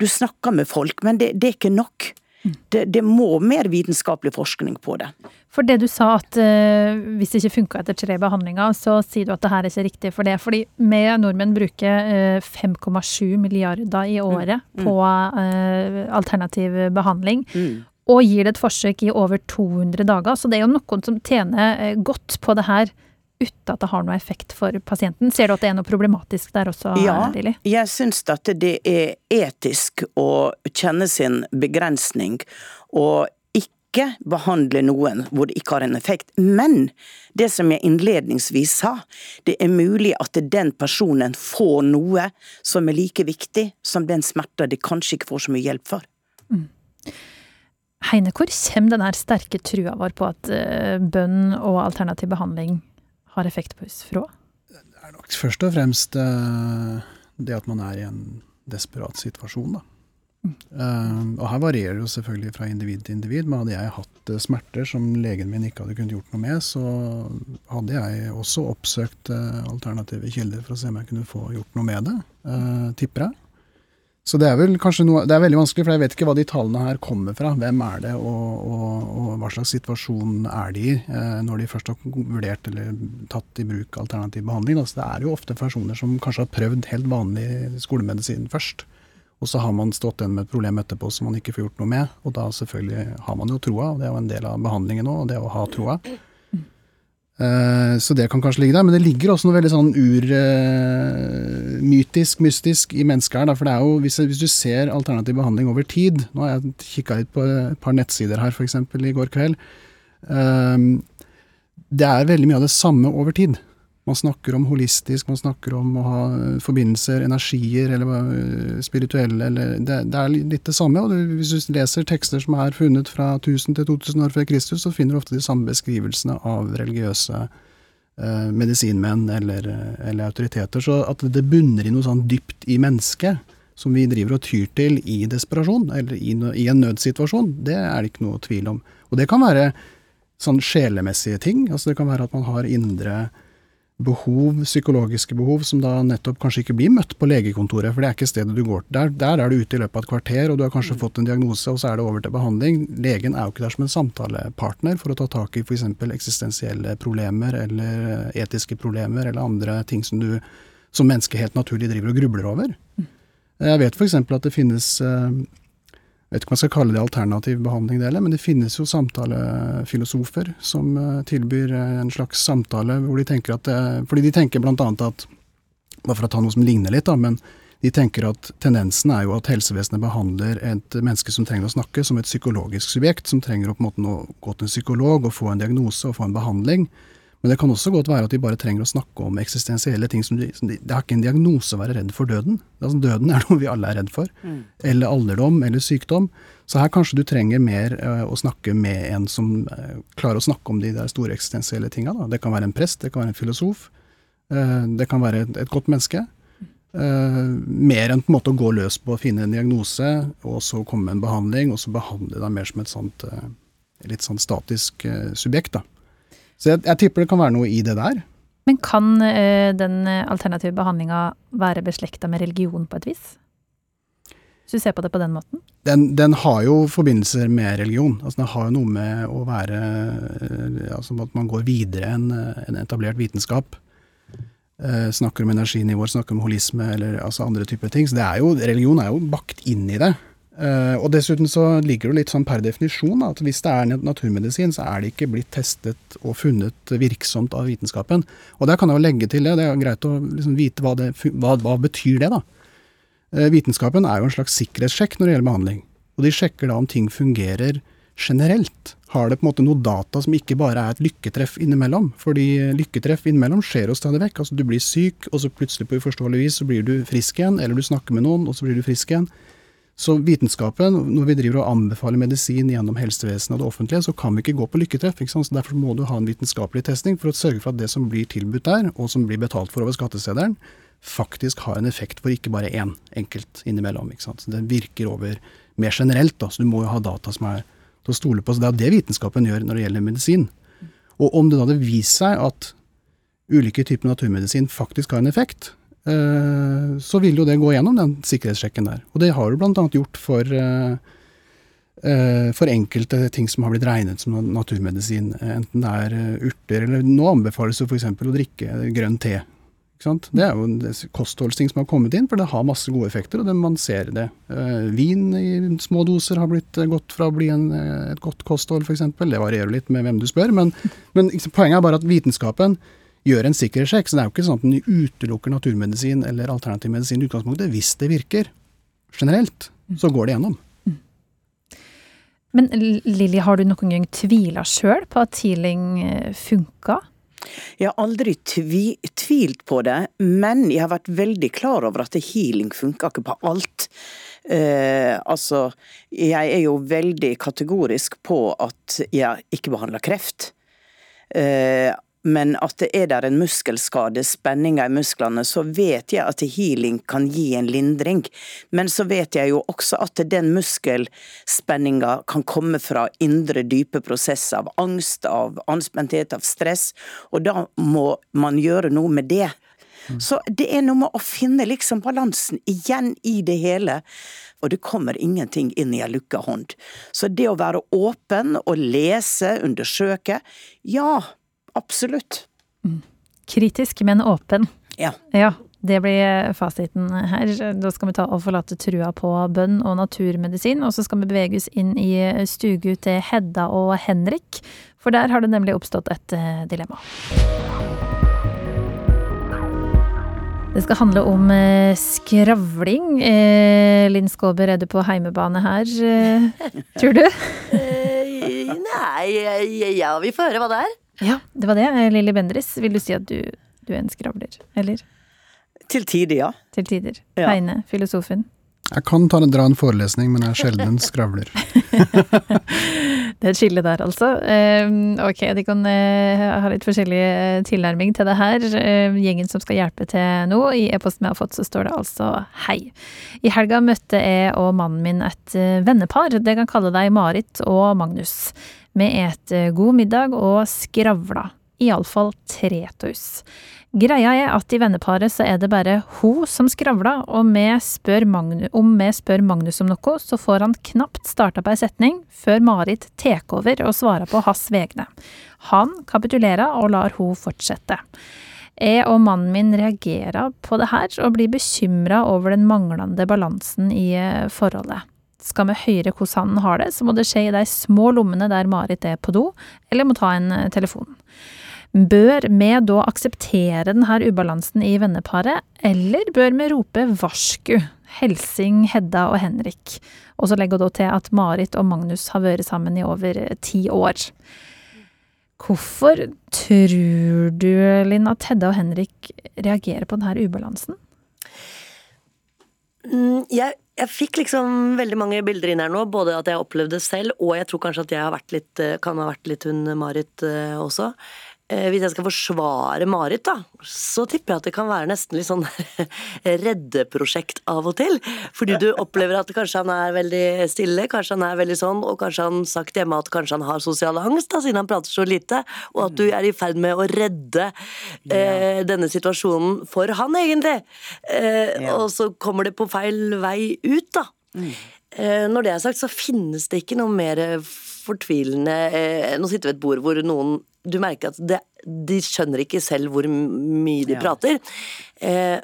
E: Du snakker med folk, men det, det er ikke nok. Det, det, må mer vitenskapelig forskning på det.
C: For det du sa at uh, hvis det ikke funka etter tre behandlinger, så sier du at det her er ikke riktig for det. Fordi vi nordmenn bruker uh, 5,7 milliarder i året mm. på uh, alternativ behandling.
E: Mm.
C: Og gir det et forsøk i over 200 dager. Så det er jo noen som tjener godt på det her uten at det har noe effekt for pasienten. Ser du at det er noe problematisk der også?
E: Ja,
C: Lili?
E: jeg syns at det er etisk å kjenne sin begrensning, og ikke behandle noen hvor det ikke har en effekt. Men det som jeg innledningsvis sa, det er mulig at den personen får noe som er like viktig som den smerta de kanskje ikke får så mye hjelp for.
C: Mm. Heine, hvor kommer den sterke trua vår på at uh, bønn og alternativ behandling har effekt på husfrå?
F: Det er nok først og fremst uh, det at man er i en desperat situasjon, da. Uh, og her varierer det jo selvfølgelig fra individ til individ, men hadde jeg hatt uh, smerter som legen min ikke hadde kunnet gjort noe med, så hadde jeg også oppsøkt uh, alternative kilder for å se om jeg kunne få gjort noe med det, tipper jeg. Så det er vel kanskje noe Det er veldig vanskelig, for jeg vet ikke hva de tallene her kommer fra. Hvem er det, og, og, og hva slags situasjon er de i når de først har vurdert eller tatt i bruk alternativ behandling. Altså, det er jo ofte personer som kanskje har prøvd helt vanlig skolemedisin først. Og så har man stått igjen med et problem etterpå som man ikke får gjort noe med. Og da selvfølgelig har man jo troa, og det er jo en del av behandlingen òg, det å ha troa. Uh, så det kan kanskje ligge der, men det ligger også noe veldig sånn urmytisk, uh, mystisk i mennesket her. For det er jo, hvis, du ser alternativ behandling over tid Nå har jeg kikka litt på et par nettsider her, f.eks. i går kveld. Uh, det er veldig mye av det samme over tid. Man snakker om holistisk, man snakker om å ha forbindelser, energier, eller eh, spirituelle eller det, det, er litt det samme. og Hvis du leser tekster som er funnet fra 1000 til 2000 år før Kristus, så finner du ofte de samme beskrivelsene av religiøse eh, medisinmenn eller, eller, autoriteter. Så at det bunner i noe sånn dypt i mennesket, som vi driver og tyr til i desperasjon, eller i, i en nødsituasjon, det er det ikke noe tvil om. Og det kan være sånn sjelemessige ting. altså Det kan være at man har indre behov, psykologiske behov, som da nettopp kanskje ikke blir møtt på legekontoret, for det er ikke stedet du går til. Der, der er du ute i løpet av et kvarter, og du har kanskje mm. fått en diagnose, og så er det over til behandling. Legen er jo ikke der som en samtalepartner for å ta tak i f.eks. eksistensielle problemer eller etiske problemer eller andre ting som du som menneske helt naturlig driver og grubler over. Mm. Jeg vet f.eks. at det finnes eh, jeg vet ikke om jeg skal kalle det alternativ behandling, det men det finnes jo samtalefilosofer som uh, tilbyr uh, en slags samtale hvor de tenker at uh, Fordi de tenker blant annet at Bare for å ta noe som ligner litt, da, men de tenker at tendensen er jo at helsevesenet behandler et menneske som trenger å snakke, som et psykologisk subjekt, som trenger å på en måte gå til en psykolog og få en diagnose og få en behandling. Men det kan også godt være at de bare trenger å snakke om eksistensielle ting. som, de, som de, Det har ikke en diagnose å være redd for døden. Altså, døden er noe vi alle er redd for. Mm. Eller alderdom, eller sykdom. Så her kanskje du trenger mer uh, å snakke med en som uh, klarer å snakke om de der store eksistensielle tinga. Det kan være en prest, det kan være en filosof. Uh, det kan være et, et godt menneske. mer enn på en måte å gå løs på å finne en diagnose, og så komme med en behandling, og så behandle deg mer som et sånt litt sånn statisk subjekt. da. Så jeg, jeg, tipper det kan være noe i det der.
C: Men kan ø, den alternative behandlinga være beslekta med religion på et vis? Hvis du ser på det på den måten?
F: Den, den har jo forbindelser med religion. Altså, den har jo noe med å være uh, Altså at man går videre enn en etablert vitenskap. Uh, snakker om energinivåer, snakker om holisme eller altså andre typer ting. Så det er jo, religion er jo bakt inn i det. Uh, og dessuten så ligger det litt sånn per definisjon at hvis det er naturmedisin, så er det ikke blitt testet og funnet virksomt av vitenskapen. Og der kan jeg jo legge til det, det er greit å liksom vite hva, det, hva, hva betyr det, da. Uh, vitenskapen er jo en slags sikkerhetssjekk når det gjelder behandling. Og de sjekker da om ting fungerer generelt. Har det på en måte noe data som ikke bare er et lykketreff innimellom? Fordi lykketreff innimellom skjer jo stadig vekk. Altså du blir syk, og så plutselig på uforståelig vis så blir du frisk igjen, eller du snakker med noen, og så blir du frisk igjen. Så vitenskapen, når vi driver og anbefaler medisin gjennom helsevesenet og det offentlige, så kan vi ikke gå på lykketreff. ikke sant? Så Derfor må du ha en vitenskapelig testing for å sørge for at det som blir tilbudt der, og som blir betalt for over skatteseddelen, faktisk har en effekt for ikke bare én enkelt innimellom. ikke sant? Så Det virker over mer generelt, da, så du må jo ha data som er til å stole på. Så Det er det vitenskapen gjør når det gjelder medisin. Og om det da hadde vist seg at ulike typer naturmedisin faktisk har en effekt, så vil jo det gå gjennom den sikkerhetssjekken der. Og det har du bl.a. gjort for, eh, eh, for enkelte ting som har blitt regnet som naturmedisin. Enten det er urter eller Nå anbefales det f.eks. å drikke grønn te. Det er jo kostholdsting som har kommet inn, for det har masse gode effekter, og det, man ser det. vin i små doser har blitt gått fra å bli en, et godt kosthold, f.eks. Det varierer litt med hvem du spør, men, men poenget er bare at vitenskapen gjør en sikkerhetssjekk. Så det er jo ikke sånn at den utelukker naturmedisin eller alternativ medisin i utgangspunktet. Hvis det virker generelt, så går det gjennom.
C: Men Lilly, har du noen gang tvila sjøl på at healing eh, funka?
E: Jeg har aldri tvi, tvilt på det, men jeg har vært veldig klar over at healing funker ikke på alt. Eh, altså, jeg er jo veldig kategorisk på at jeg ikke behandler kreft. Eh, men at det er der en muskelskade, spenninger i musklene, så vet jeg at healing kan gi en lindring. Men så vet jeg jo også at den muskelspenninga kan komme fra indre, dype prosesser av angst, av anspenthet, av stress, og da må man gjøre noe med det. Så det er noe med å finne liksom balansen igjen i det hele. Og det kommer ingenting inn i ei lukka hånd. Så det å være åpen og lese, undersøke, ja, absolutt.
C: Kritisk, men åpen.
E: Ja.
C: Ja, det blir fasiten her. Da skal vi ta og forlate trua på bønn og naturmedisin, og så skal vi bevege oss inn i stugu til Hedda og Henrik, for der har det nemlig oppstått et eh, dilemma. Det skal handle om eh, skravling. Eh, Linn Skåber, er du på heimebane her, eh, tror du?
D: Eh, nei, eh, ja, vi får høre hva det er.
C: Ja, det var det. Eh, Lilly Bendriss, vil du si at du, du er en skravler? Eller?
E: Til tider, ja.
C: Til tider.
E: Ja.
C: Heine, filosofen.
F: Jeg kan ta, dra en forelesning, men jeg er sjelden en skravler.
C: Det er et skille der, altså. Eh, ok, de kan eh, ha litt forskjellig eh, tilnærming til det her. Eh, gjengen som skal hjelpe til nå, i e-posten vi har fått, så står det altså hei. I helga møtte jeg og mannen min et vennepar. Det kan kalle deg Marit og Magnus. Vi et eh, god middag og skravla. Iallfall tre av oss. Greia er at i venneparet så er det bare hun som skravler, og vi spør Magnu, om vi spør Magnus om noe, så får han knapt starta på ei setning før Marit tar over og svarer på hans vegne. Han kapitulerer og lar hun fortsette. Jeg og mannen min reagerer på det her og blir bekymra over den manglende balansen i eh, forholdet. Skal vi høre hvordan han har det, så må det skje i de små lommene der Marit er på do, eller må ta en eh, telefon. Bør vi da akseptere denne ubalansen i venneparet, eller bør vi rope varsku? Helsing, Hedda og Henrik. Og så legger hun da til at Marit og Magnus har vært sammen i over eh, ti år. Hvorfor tror du, Linn, at Hedda og Henrik reagerer på denne ubalansen?
D: Mm, Jeg, jeg fikk liksom veldig mange bilder inn her nå, både at jeg opplevde det selv, og jeg tror kanskje at jeg har vært litt, eh, kan ha vært litt hun Marit eh, også. Eh, Hvis jeg skal forsvare Marit, da, så tipper jeg at det kan være nesten litt sånn reddeprosjekt av og til. Fordi du opplever at kanskje han er veldig stille, kanskje han er veldig sånn, og kanskje han sagt hjemme at kanskje han har sosial angst, da, siden han prater så lite, og at du er i ferd med å redde eh, denne situasjonen for han, egentlig. Eh. Og så kommer det på feil vei ut, da. Eh, når det er sagt, så finnes det ikke noe mer fortvilende eh, sitter vi ved et bord hvor noen Du merker at det, de skjønner ikke selv hvor mye de
E: Ja.
D: prater. Eh,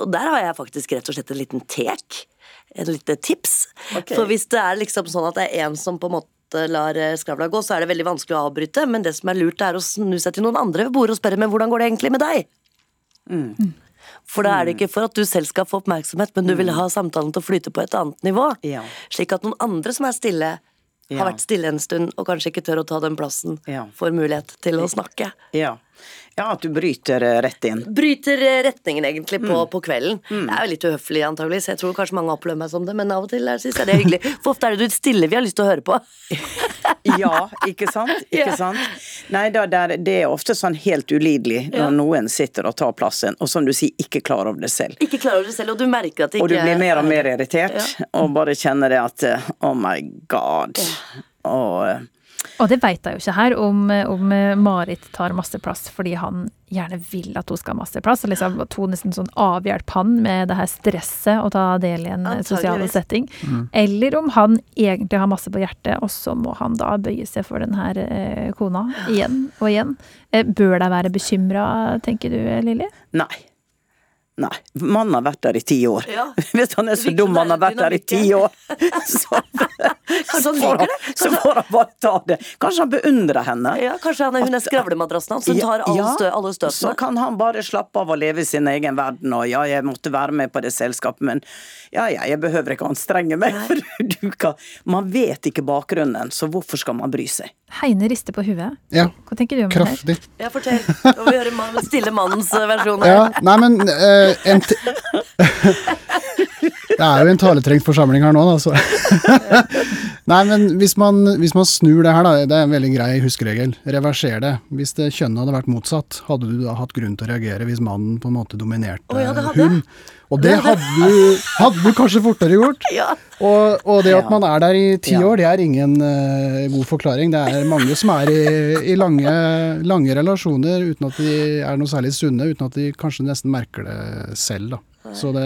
D: og der har jeg faktisk rett og slett en liten tek. Et lite tips.
E: Okay.
D: For hvis det er liksom sånn at det er en som på en måte lar eh, skravla gå, så er det veldig vanskelig å avbryte. Men det som er lurt, er å snu seg til noen andre ved bordet og spørre men hvordan går det egentlig med deg? For da er det ikke for at du selv skal få oppmerksomhet, men du vil ha samtalen til å flyte på et annet nivå.
E: Ja.
D: Slik at noen andre som er stille, har vært stille en stund og kanskje ikke tør å ta den plassen, får mulighet til å snakke.
E: Ja. Ja, at du bryter eh, rett inn.
D: Bryter eh, retningen egentlig på,
E: Mm.
D: på kvelden. Det er jo litt uhøflig antageligvis. Jeg tror kanskje mange opplever meg som det, men av og til syns jeg det er hyggelig. For ofte er det du stille vi har lyst til å høre på.
E: Ja, ikke sant? Ikke
D: Ja.
E: sant? Nei, da, det er ofte sånn helt ulidelig når
D: Ja.
E: noen sitter og tar plassen, og som du sier, ikke klarer over det selv.
D: Ikke klar over det selv, og du merker at det ikke
E: Og du blir mer og mer irritert, og bare kjenner det at eh, oh my god. Og
C: Og det veit jeg jo ikke her, om, om Marit tar masse plass fordi han gjerne vil at hun skal ha masse plass. Og liksom at hun nesten sånn avhjelper han med det her stresset å ta del i en eh, sosial
D: setting.
C: setting. Eller om han egentlig har masse på hjertet, og så må han da bøye seg for den her eh, kona igjen og igjen. Eh, bør de være bekymra, tenker du Lilly?
E: nei. Nei. Mannen har vært der i ti år.
D: Ja.
E: Hvis han er så dum han har vært der i ti år, så, får han, så får han bare ta det. Kanskje han beundrer henne.
D: Ja, kanskje han er, hun er skravlemadrassen hans som tar alle, stø, alle
E: Så kan han bare slappe av og leve i sin egen verden, og ja, jeg måtte være med på det selskapet, men ja, ja, jeg behøver ikke anstrenge meg, for du kan Man vet ikke bakgrunnen, så hvorfor skal man bry seg?
C: Heine rister på huet.
F: Ja,
C: Hva tenker du om det
F: kraftig.
D: Ja, fortell. Nå vil vi høre man, stille mannens eh, versjon.
F: Ja, nei, men eh, en t Det er jo en taletrengt forsamling her nå, da, så Nei, men hvis man, hvis man snur det her, da, det er en veldig grei huskeregel. Reverser det. Hvis det kjønnet hadde vært motsatt, hadde du da hatt grunn til å reagere hvis mannen på en måte dominerte
D: oh, ja, det
F: hun? Og det hadde du, hadde du kanskje fortere gjort.
D: Ja.
F: Og, og det at man er der i ti
E: Ja.
F: år, det er ingen uh, god forklaring. Det er mange som er i, i lange, lange relasjoner uten at de er noe særlig sunne, uten at de kanskje nesten merker det selv, da. Så det,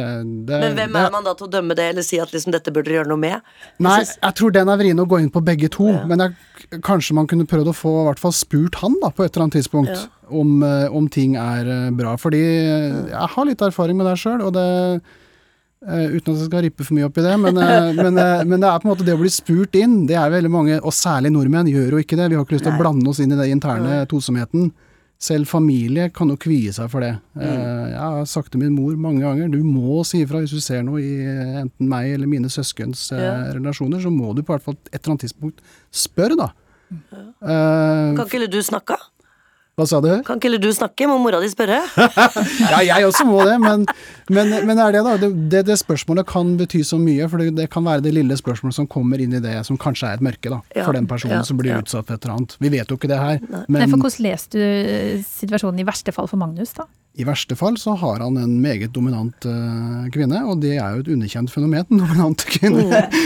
F: det,
D: Men hvem
F: det,
D: er man da til å dømme det, eller si at liksom dette burde dere gjøre noe med?
F: Nei,
D: Jeg synes-
F: jeg tror den er vrien å gå inn på begge to, men jeg, kanskje man kunne prøvd å få i hvert fall spurt han da, på et eller annet tidspunkt
D: Ja.
F: om, eh, om ting er eh, bra. Fordi jeg har litt erfaring med det sjøl, og det Uh, Uten at jeg skal rippe for mye opp i det, men, uh, men, uh, men det er på en måte det å bli spurt inn. Det er veldig mange, og særlig nordmenn, gjør jo ikke det. Vi har ikke lyst til å blande oss inn i den interne tosomheten. Selv familie kan jo kvie seg for det. Mm. Jeg har sagt til min mor mange ganger du må si ifra hvis du ser noe i eh, enten meg eller mine søskens eh,
D: Ja.
F: relasjoner. Så må du på hvert fall et eller annet tidspunkt spørre, da. Eh,
D: Kan ikke du snakke?
F: hva sa du?
D: Kan ikke du snakke? Må mora di spørre?
F: Ja, jeg også må det, men, men, men det er det, da. Det, det, det spørsmålet kan bety så mye, for det, det kan være det lille spørsmålet som kommer inn i det som kanskje er et mørke, da.
D: Ja,
F: For den personen
D: ja,
F: som blir
D: ja.
F: utsatt for et eller annet. Vi vet jo ikke det her,
C: Nei,
F: men
C: for hvordan leser du eh, situasjonen i verste fall for Magnus, da?
F: i verste fall så har han en meget dominant uh, kvinne, og det er jo et underkjent fenomen, dominante mm,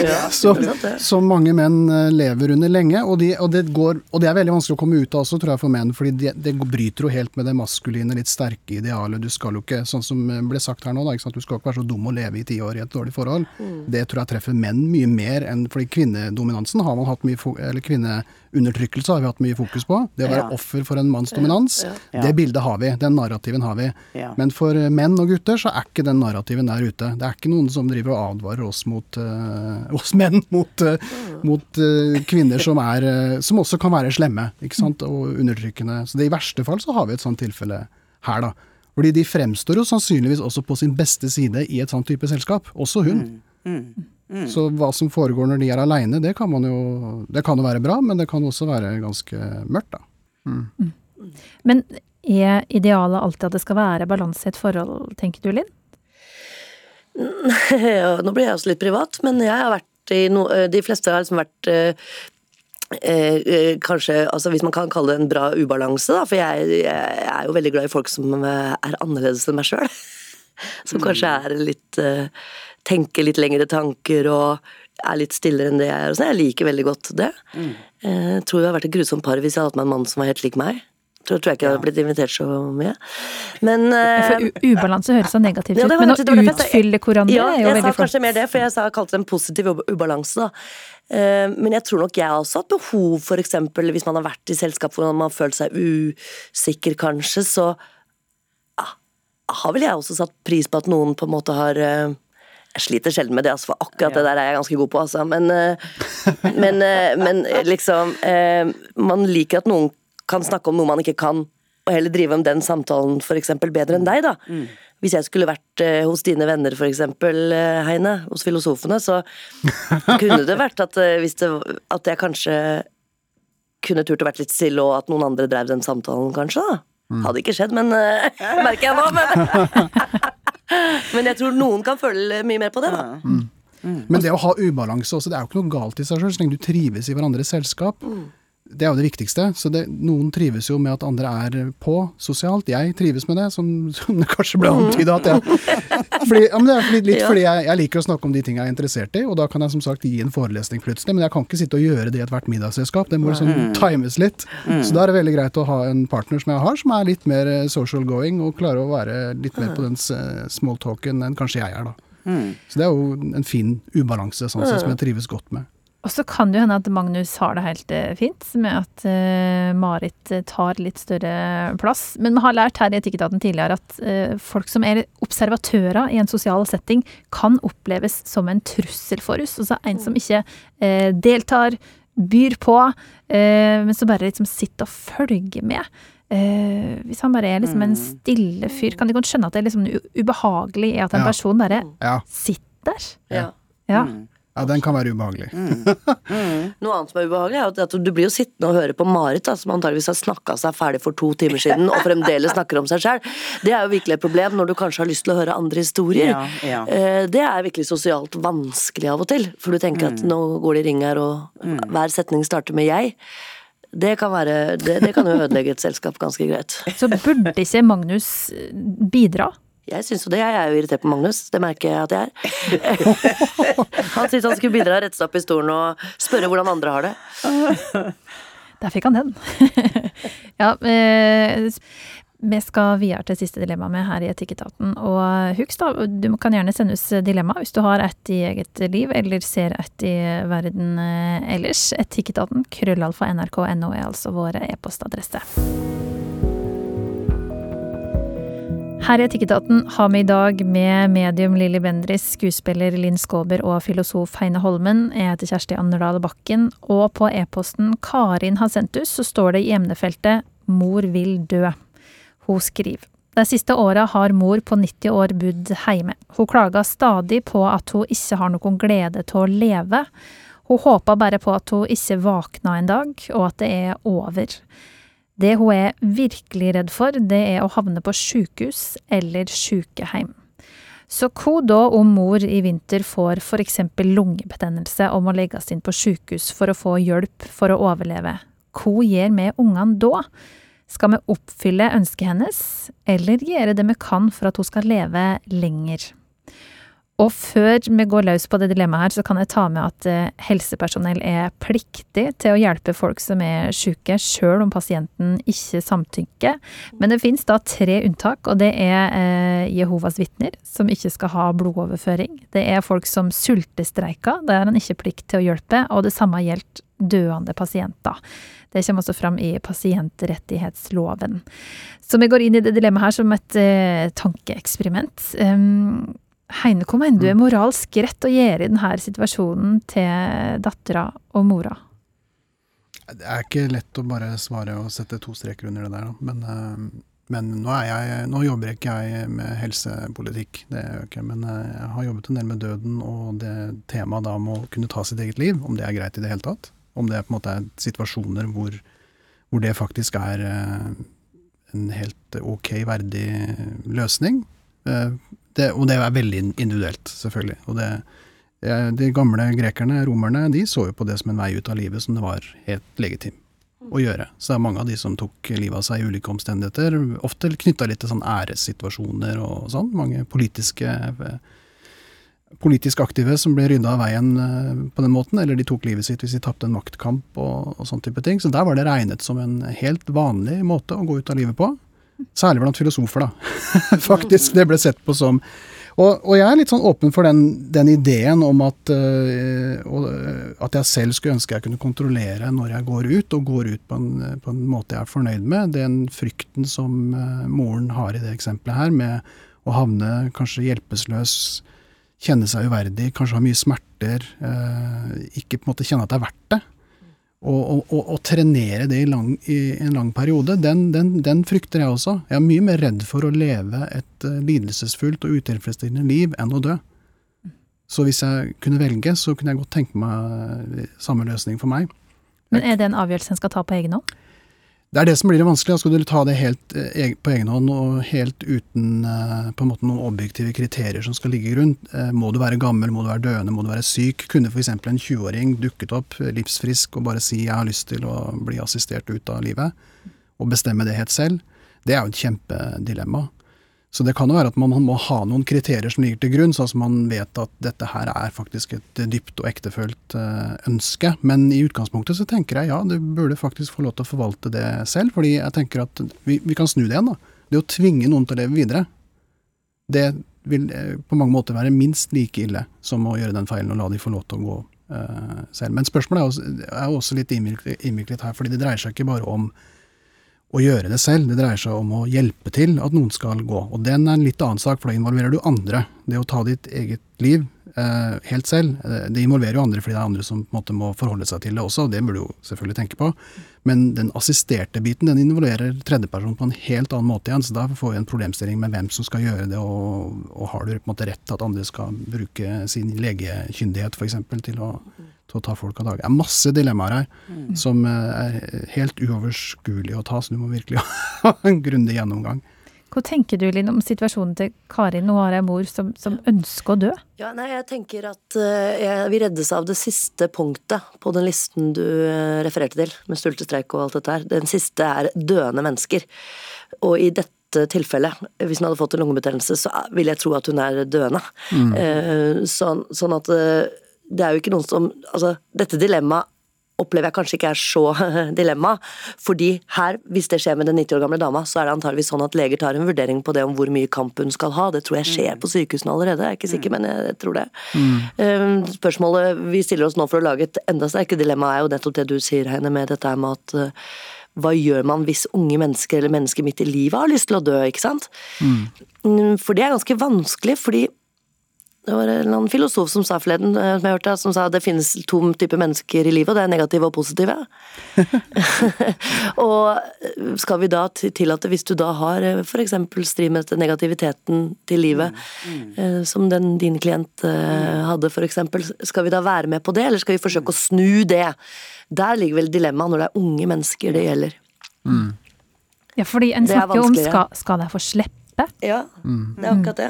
D: Ja, det.
F: som mange menn eh, lever under lenge, og, de, og, det går, og det er veldig vanskelig å komme ut av også, tror jeg, for menn, fordi det, de bryter jo helt med det maskuline, litt sterke idealet. Du skal jo ikke, sånn som ble sagt her nå, da, ikke sant? du skal ikke være så dum å leve i ti år i et dårlig forhold.
D: Mm.
F: Det tror jeg treffer menn mye mer enn fordi kvinnedominansen har man hatt mye, fo- eller kvinneundertrykkelse har vi hatt mye fokus på. Det å være
E: Ja.
F: offer for en manns dominans,
E: Ja.
F: det bildet har vi, den narrativen har vi.
E: Ja.
F: Men for eh, menn og gutter så er ikke den narrativen der ute. Det er ikke noen som driver og advarer oss mot uh, oss menn mot, eh, mot uh, kvinner som er som også kan være slemme ikke sant? og undertrykkende. Så det, i verste fall så har vi et sånt tilfelle her, da. Fordi de fremstår jo sannsynligvis også på sin beste side i et sånt type selskap. Også hun. Så hva som foregår når de er aleine, det kan man jo Det kan jo være bra, men det kan også være ganske mørkt, da.
C: Men er idealet alltid at det skal være balanse i et forhold, tenker du, Linn?
D: Nå blir jeg også litt privat, men jeg har vært i no, eh, De fleste har liksom vært eh, eh, kanskje, altså Hvis man kan kalle det en bra ubalanse, da, for jeg, jeg er jo veldig glad i folk som eh, er annerledes enn meg sjøl. Som kanskje er litt eh, Tenker litt lengre tanker og er litt stillere enn det jeg er. sånn. Jeg liker veldig godt det. Eh, tror jeg hadde vært et grusomt par hvis jeg hadde hatt meg en mann som var helt lik meg. Tror, tror jeg ikke jeg hadde blitt invitert så mye. Men uh,
C: For ubalanse høres så negativt
D: Ja,
C: ut, men å
D: jeg-
C: utfylle hverandre
D: ja,
C: er jo veldig flott.
D: jeg
C: veldig
D: sa kanskje mer det, for jeg sa, kalte det en positiv ubalanse. da. Eh, Men jeg tror nok jeg har også hatt behov eksempel hvis man har vært i selskap hvor man har følt seg usikker, kanskje, så ah, har vel jeg også satt pris på at noen på en måte har eh, Jeg sliter sjelden med det, altså, for akkurat det der er jeg ganske god på, altså. Men, men, men liksom Man liker at noen kan snakke om noe man ikke kan, og heller drive om den samtalen for eksempel bedre enn deg, da. Hvis jeg skulle vært eh, hos dine venner for eksempel, eh, Heine, hos filosofene, så kunne det vært at, eh, hvis det, at jeg kanskje kunne turt å vært litt stille, og at noen andre drev den samtalen, kanskje. da. Hadde ikke skjedd, men eh, merker jeg nå. Men, men jeg tror noen kan føle mye mer på det, da.
F: Men det å ha ubalanse også, det er jo ikke noe galt i seg sjøl, så lenge du trives i hverandres selskap. Det er jo det viktigste. Så det, noen trives jo med at andre er på sosialt. Jeg trives med det, som, som det kanskje ble antyda at jeg fordi, ja, Det er litt fordi jeg, jeg liker å snakke om de tingene jeg er interessert i, og da kan jeg som sagt gi en forelesning plutselig, men jeg kan ikke sitte og gjøre det i ethvert middagsselskap. Det må liksom times litt. Så da er det veldig greit å ha en partner som jeg har, som er litt mer eh, social going, og klarer å være litt mer på den eh, small talken enn kanskje jeg er, da. Så det er jo en fin ubalanse, sånn sett, som jeg trives godt med.
C: Og så kan det jo hende at Magnus har det helt eh, fint med at uh, Marit eh, tar litt større plass. Men vi har lært her i Etikketaten tidligere at uh, folk som er observatører i en sosial setting, kan oppleves som en trussel for oss. Altså en som ikke uh, deltar, byr på, eh, men som bare liksom sitter og følger med. Uh, hvis han bare er liksom en stille fyr, kan de godt skjønne at det er liksom ubehagelig at en
F: Ja.
C: person bare
F: Ja.
C: sitter der?
D: Ja.
C: Ja.
E: Mm.
F: Ja, den kan være ubehagelig.
D: Noe annet som er ubehagelig, er at du blir jo sittende og høre på Marit, da, som antageligvis har snakka seg ferdig for to timer siden, og fremdeles snakker om seg sjøl. Det er jo virkelig et problem når du kanskje har lyst til å høre andre historier.
E: Ja, ja.
D: Eh, Det er virkelig sosialt vanskelig av og til, for du tenker at nå går det i ring her, og hver setning starter med 'jeg'. Det kan, være, det, det kan jo ødelegge et selskap ganske greit.
C: Så burde ikke Magnus bidra?
D: Jeg syns jo det. Jeg er jo irritert på Magnus. Det merker jeg at jeg er. Han syntes han skulle bidra, rette seg opp i stolen og spørre hvordan andre har det.
C: Der fikk han den. ja, eh, vi skal videre til siste dilemma med her i Etikketaten. Og husk da, du kan gjerne sende oss dilemma hvis du har et i eget liv, eller ser et i verden eh, ellers. Etikketaten, krøllalfa nrk.no er altså vår e-postadresse. Her i Etikketaten har vi i dag med medium Lilly Bendriss, skuespiller Linn Skåber og filosof Heine Holmen. Jeg heter Kjersti Anderdal Bakken, og på e-posten Karin har sendt ut, så står det i emnefeltet 'Mor vil dø'. Hun skriver. De siste åra har mor på 90 år bodd hjemme. Hun klager stadig på at hun ikke har noen glede til å leve. Hun håper bare på at hun ikke våkner en dag, og at det er over. Det hun er virkelig redd for, det er å havne på sjukehus eller sjukeheim. Så hva da om mor i vinter får for eksempel lungebetennelse og må legges inn på sjukehus for å få hjelp for å overleve? Hva gjør vi ungene da? Skal vi oppfylle ønsket hennes, eller gjøre det vi kan for at hun skal leve lenger? Og før vi går løs på det dilemmaet her, så kan jeg ta med at eh, helsepersonell er pliktig til å hjelpe folk som er syke, sjøl om pasienten ikke samtykker. Men det finnes da tre unntak, og det er eh, Jehovas vitner, som ikke skal ha blodoverføring. Det er folk som sultestreiker, det har han ikke plikt til å hjelpe, og det samme gjelder døende pasienter. Det kommer også fram i pasientrettighetsloven. Så vi går inn i det dilemmaet her som et eh, tankeeksperiment. Um, Heine, hva mener du er moralsk rett å gjøre i denne situasjonen til dattera og mora?
F: Det er ikke lett å bare svare og sette to streker under det der. Men, eh, men nå, er jeg, nå jobber ikke jeg med helsepolitikk, det gjør jeg ikke. Men eh, jeg har jobbet en del med døden og det temaet da med å kunne ta sitt eget liv, om det er greit i det hele tatt. Om det på en måte er situasjoner hvor, hvor det faktisk er eh, en helt ok, verdig løsning. Det, og det er veldig individuelt, selvfølgelig. Og det, de gamle grekerne, romerne, de så jo på det som en vei ut av livet som det var helt legitim å gjøre. Så det er mange av de som tok livet av seg i ulike omstendigheter, ofte knytta litt til sånn æressituasjoner og sånn. Mange politiske politisk aktive som ble rydda av veien på den måten, eller de tok livet sitt hvis de tapte en maktkamp og, og sånn type ting. Så der var det regnet som en helt vanlig måte å gå ut av livet på. Særlig blant filosofer, da. Faktisk. Det ble sett på som og, og, jeg er litt sånn åpen for den, den ideen om at, øh, at jeg selv skulle ønske jeg kunne kontrollere når jeg går ut, og går ut på en, på en måte jeg er fornøyd med. Den frykten som øh, moren har i det eksempelet her, med å havne kanskje hjelpeløs, kjenne seg uverdig, kanskje ha mye smerter, øh, ikke på en måte kjenne at det er verdt det å trenere det i, lang, i, en lang periode, den, den, den, frykter jeg også. Jeg er mye mer redd for å leve et uh, lidelsesfullt og utilfredsstillende liv enn å dø. Så hvis jeg kunne velge, så kunne jeg godt tenke meg eh, samme løsning for meg.
C: Men er det en avgjørelse en skal ta på egen hånd?
F: Det er det som blir det vanskelige. Skal du ta det helt eh, på egen hånd og helt uten eh, på en måte noen objektive kriterier som skal ligge rundt. Eh, må du være gammel, må du være døende, må du være syk? Kunne f.eks. en 20-åring dukket opp livsfrisk og bare si 'jeg har lyst til å bli assistert ut av livet', og bestemme det helt selv? Det er jo et kjempedilemma. Så det kan jo være at man må ha noen kriterier som ligger til grunn, sånn at man vet at dette her er faktisk et dypt og ektefølt eh, ønske. Men i utgangspunktet så tenker jeg ja, du burde faktisk få lov til å forvalte det selv. Fordi jeg tenker at vi, vi kan snu det igjen, da. Det å tvinge noen til å leve videre, det vil eh, på mange måter være minst like ille som å gjøre den feilen og la de få lov til å gå uh, selv. Men spørsmålet er også, er også litt innviklet her, fordi det dreier seg ikke bare om å gjøre det selv. Det dreier seg om å hjelpe til at noen skal gå. Og den er en litt annen sak, for da involverer du andre. Det å ta ditt eget liv helt selv. Eh, Det involverer jo andre fordi det er andre som måte må forholde seg til det også, og det burde du jo selvfølgelig tenke på. Men den assisterte biten den involverer tredjeperson på en helt annen måte igjen, så da får vi en problemstilling med hvem som skal gjøre det, og, og har du på en måte rett til at andre skal bruke sin legekyndighet f.eks. Til, å- til å ta folk av dage. Det er masse dilemmaer her som eh, er helt uoverskuelige å ta, så du må virkelig ha en grundig gjennomgang.
C: Hva tenker du Linn, om situasjonen til Karin? Nå har jeg mor som, som ønsker å dø.
D: Ja, nei, jeg tenker at eh, jeg vil reddes av det siste punktet på den listen du eh, refererte til, med stultestreik og alt dette her. Den siste er døende mennesker. Og i dette tilfellet, hvis hun hadde fått en lungebetennelse, så vil jeg tro at hun er døende. Eh, sånn, sånn at eh, det er jo ikke noen som Altså, dette dilemmaet opplever jeg kanskje ikke er så dilemma. Fordi her, hvis det skjer med den 90 år gamle dama, så er det antageligvis sånn at leger tar en vurdering på det om hvor mye kamp hun skal ha. Det tror jeg skjer på sykehusene allerede, jeg er ikke sikker, men jeg tror det. Mm. Spørsmålet vi stiller oss nå for å lage et enda sterkere dilemma, er jo nettopp det du sier, Heine, med dette med at eh, hva gjør man hvis unge mennesker eller mennesker midt i livet har lyst til å dø, ikke sant? Mm, For det er ganske vanskelig, fordi det var en annen filosof som sa forleden, eh, som jeg hørte, som sa at det finnes to typer mennesker i livet, og det er negative og positive. og skal vi da ti- tillate, hvis du da har eh, f.eks. stri med dette negativiteten til livet, eh, som den din klient eh, hadde f.eks., skal vi da være med på det, eller skal vi forsøke å snu det? Der ligger vel dilemmaet når det er unge mennesker det gjelder.
C: Ja, fordi en
D: er
C: snakker jo om skal, skal de få slippe?
D: Ja, det er akkurat det.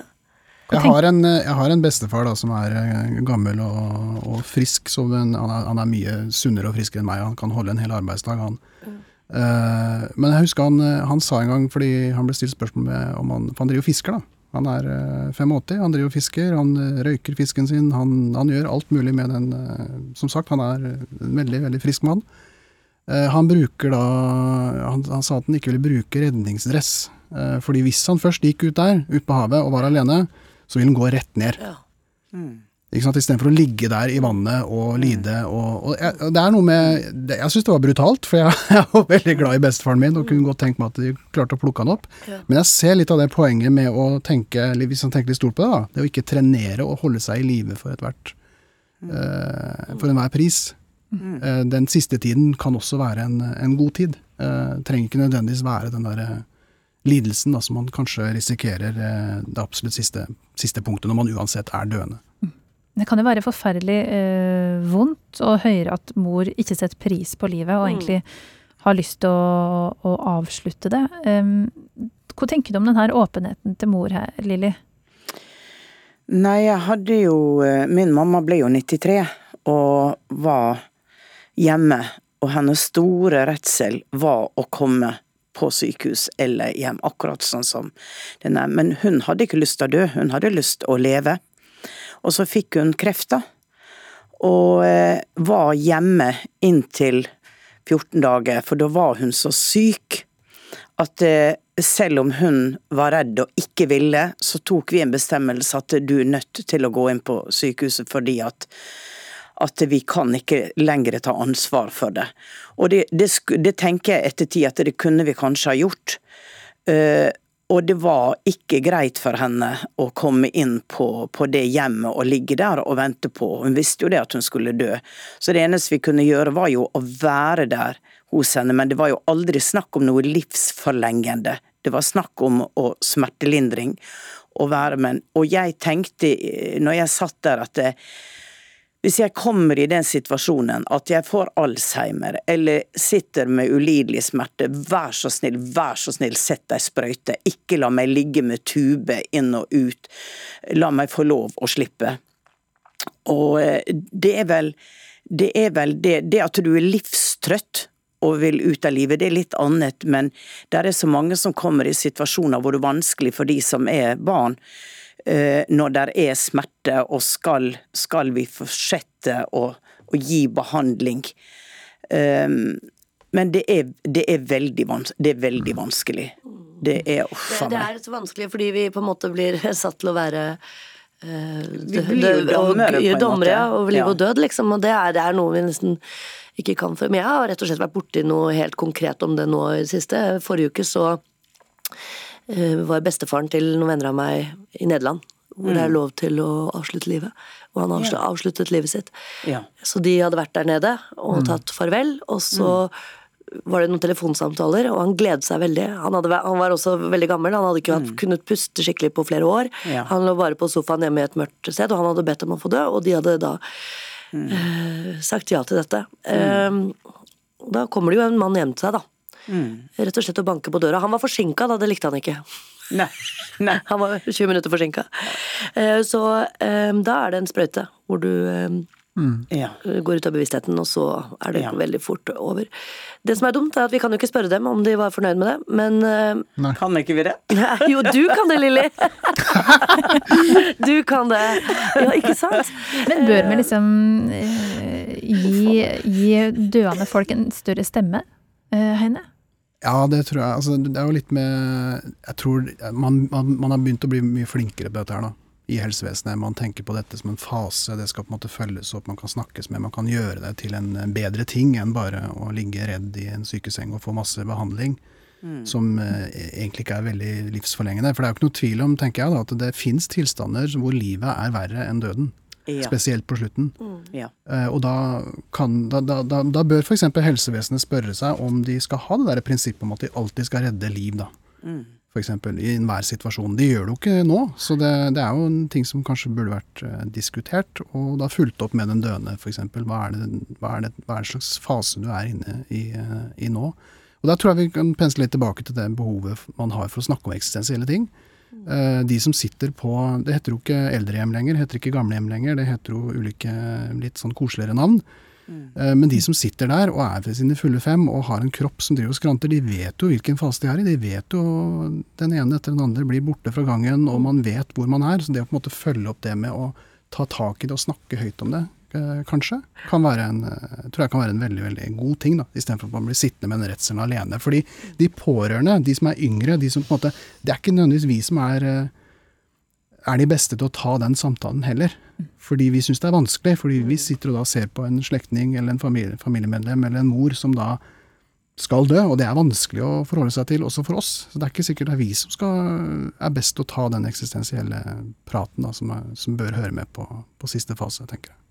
F: Jeg har, en, eh, jeg har en bestefar da, som er eh, gammel og, og frisk. Så den, han, er, han er mye sunnere og friskere enn meg. Han kan holde en hel arbeidsdag, han. Eh, men jeg husker han, han sa en gang, fordi han ble stilt spørsmål med om han For han driver og fisker, da. Han er eh, 85, han driver og fisker, han røyker fisken sin. Han, han gjør alt mulig med den. Som sagt, han er en veldig, veldig frisk mann. Uh, Han bruker da han, han sa at han ikke ville bruke redningsdress. Fordi hvis han først gikk ut der, ut på havet og var alene, så vil den gå rett ned.
D: Ja.
F: Ikke sant? Istedenfor å ligge der i vannet og lide. Og, og jeg, og det er noe med det, Jeg syns det var brutalt, for jeg, jeg var veldig glad i bestefaren min og kunne godt tenkt meg at de klarte å plukke han opp.
D: Ja.
F: Men jeg ser litt av det poenget med å tenke, hvis han tenker litt stort på det, da, det å ikke trenere og holde seg i live for ethvert eh, For enhver pris. Eh, den siste tiden kan også være en, en god tid. Uh, trenger ikke nødvendigvis være den der eh, lidelsen da, som man kanskje risikerer eh, det absolutt siste, siste punktet, når man uansett er døende.
C: Det kan jo være forferdelig eh, vondt å høre at mor ikke setter pris på livet, og
D: Mm.
C: egentlig har lyst til å, å avslutte det. Um, hva tenker du om denne åpenheten til mor her, Lilly?
E: Nei, jeg hadde jo eh, Min mamma ble jo 93 og var hjemme, og hennes store redsel var å komme på sykehus eller hjem, akkurat sånn som den er. Men hun hadde ikke lyst til å dø, hun hadde lyst til å leve. Og så fikk hun krefter. Og eh, var hjemme inntil 14 dager, for da var hun så syk at eh, selv om hun var redd og ikke ville, så tok vi en bestemmelse at du er nødt til å gå inn på sykehuset fordi at, at vi kan ikke lenger ta ansvar for det. Og det, det, det tenker jeg etter tid at det kunne vi kanskje ha gjort. Uh, og det var ikke greit for henne å komme inn på, på det hjemmet og ligge der og vente på. Hun visste jo det at hun skulle dø. Så det eneste vi kunne gjøre var jo å være der hos henne, men det var jo aldri snakk om noe livsforlengende. Det var snakk om å smertelindring å være med. Og jeg tenkte, når jeg satt der, at det, hvis jeg kommer i den situasjonen at jeg får Alzheimer eller sitter med ulidelig smerte, vær så snill, vær så snill, sett ei sprøyte. Ikke la meg ligge med tube inn og ut. La meg få lov å slippe. Og eh, det er vel det, er vel det, det at du er livstrøtt og vil ut av livet, det er litt annet, men det er så mange som kommer i situasjoner hvor det er vanskelig for de som er barn når det er smerte, og skal, skal vi fortsette å, å gi behandling. Um, men det er, det, er veldig det er veldig vanskelig. Det er uff a meg.
D: det er så vanskelig fordi vi på en måte blir satt til å være eh,
E: Vi blir jo
D: dø- og-
E: dommere,
D: ja, over liv
E: Ja.
D: og død, liksom. Og det er, det er noe vi nesten ikke kan for. Men jeg har rett og slett vært borti noe helt konkret om det nå i det siste. Forrige uke så eh, var bestefaren til noen venner av meg i Nederland. hvor det er lov til å avslutte livet. Og han avslu- avsluttet livet sitt.
E: Ja.
D: Så de hadde vært der nede og tatt farvel, og så var det noen telefonsamtaler, og han gledet seg veldig. Han, hadde, han var også veldig gammel, han hadde ikke hatt, kunnet puste skikkelig på flere år.
E: Ja.
D: Han lå bare på sofaen hjemme i et mørkt sted, og han hadde bedt om å få dø, og de hadde da eh, sagt ja til dette. Eh, da kommer det jo en mann hjem til seg, da. Rett og slett å banke på døra. Han var forsinka, da, det likte han ikke.
E: Nei. Nei.
D: Han var 20 minutter forsinka. Eh, så eh, da er det en sprøyte hvor du Mm.
E: Ja.
D: går ut av bevisstheten, og så er det
E: Ja.
D: veldig fort over. Det som er dumt, er at vi kan jo ikke spørre dem om de var fornøyd med det, men Nei.
E: Kan ikke vi det?
D: Jo, du kan det, Lilly! Du kan det. Ja, ikke sant?
C: Men bør vi liksom eh, gi, gi døende folk en større stemme, eh, Heine?
F: Ja, det tror jeg. Altså, det er jo litt med Jeg tror man, man, man har begynt å bli mye flinkere på dette her, da. I helsevesenet. Man tenker på dette som en fase. Det skal på en måte følges opp, man kan snakkes med. Man kan gjøre det til en bedre ting enn bare å ligge redd i en sykeseng og få masse behandling. Som eh, egentlig ikke er veldig livsforlengende. For det er jo ikke noe tvil om, tenker jeg, da, at det fins tilstander hvor livet er verre enn døden.
E: Ja.
F: Spesielt på slutten.
E: ja.
F: Eh, og da, kan, da, da, da, bør f.eks. helsevesenet spørre seg om de skal ha det der prinsippet om at de alltid skal redde liv, da. For eksempel, I enhver situasjon. De gjør det jo ikke nå, så det, det er jo en ting som kanskje burde vært eh, diskutert. Og da fulgt opp med den døende, f.eks. Hva, er det- hva, er det- hva er det slags fase du er inne i, eh, i nå? Og Da tror jeg vi kan pensle litt tilbake til det behovet man har for å snakke om eksistensielle ting. Eh, De som sitter på Det heter jo ikke eldrehjem lenger, det heter ikke gamlehjem lenger, det heter jo ulike litt sånn koseligere navn. Mm. Men de som sitter der og er ved sine fulle fem og har en kropp som driver og skranter, de vet jo hvilken fase de er i. De vet jo den ene etter den andre blir borte fra gangen, og man vet hvor man er. Så det å på en måte følge opp det med å ta tak i det og snakke høyt om det, eh, kanskje, kan en, eh, tror jeg kan være en veldig veldig god ting. da, Istedenfor at man blir sittende med den redselen alene. Fordi de pårørende, de som er yngre, de som på en måte Det er ikke nødvendigvis vi som er eh, er de beste til å ta den samtalen heller. Fordi vi syns det er vanskelig. Fordi vi sitter og da ser på en slektning eller en familie, familiemedlem eller en mor som da skal dø, og det er vanskelig å forholde seg til også for oss. Så det er ikke sikkert det er vi som skal, er best til å ta den eksistensielle praten da, som, er, som bør høre med på, på siste fase, tenker jeg.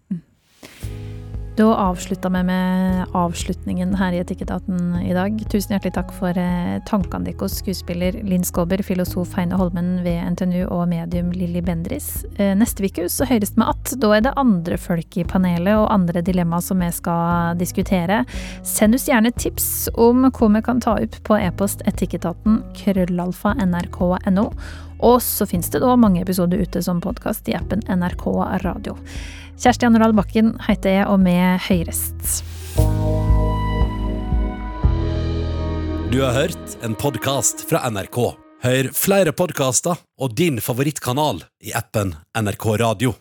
C: Da avslutta vi med avslutningen her i Etikketaten i dag. Tusen hjertelig takk for eh, tankene deres, skuespiller Linn Skåber, filosof Heine Holmen ved NTNU og medium Lilly Bendris. Eh, neste uke så høres vi att. Da er det andre folk i panelet og andre dilemmaer som vi skal diskutere. Send oss gjerne tips om hva vi kan ta opp på e-post etikketaten krøllalfa nrk.no. Og så finnes det da mange episoder ute som podkast i appen NRK Radio. Kjersti Anoral Bakken heter jeg, og med høyrest.
A: Du har hørt en podkast fra NRK. Hør flere podkaster og din favorittkanal i appen NRK Radio.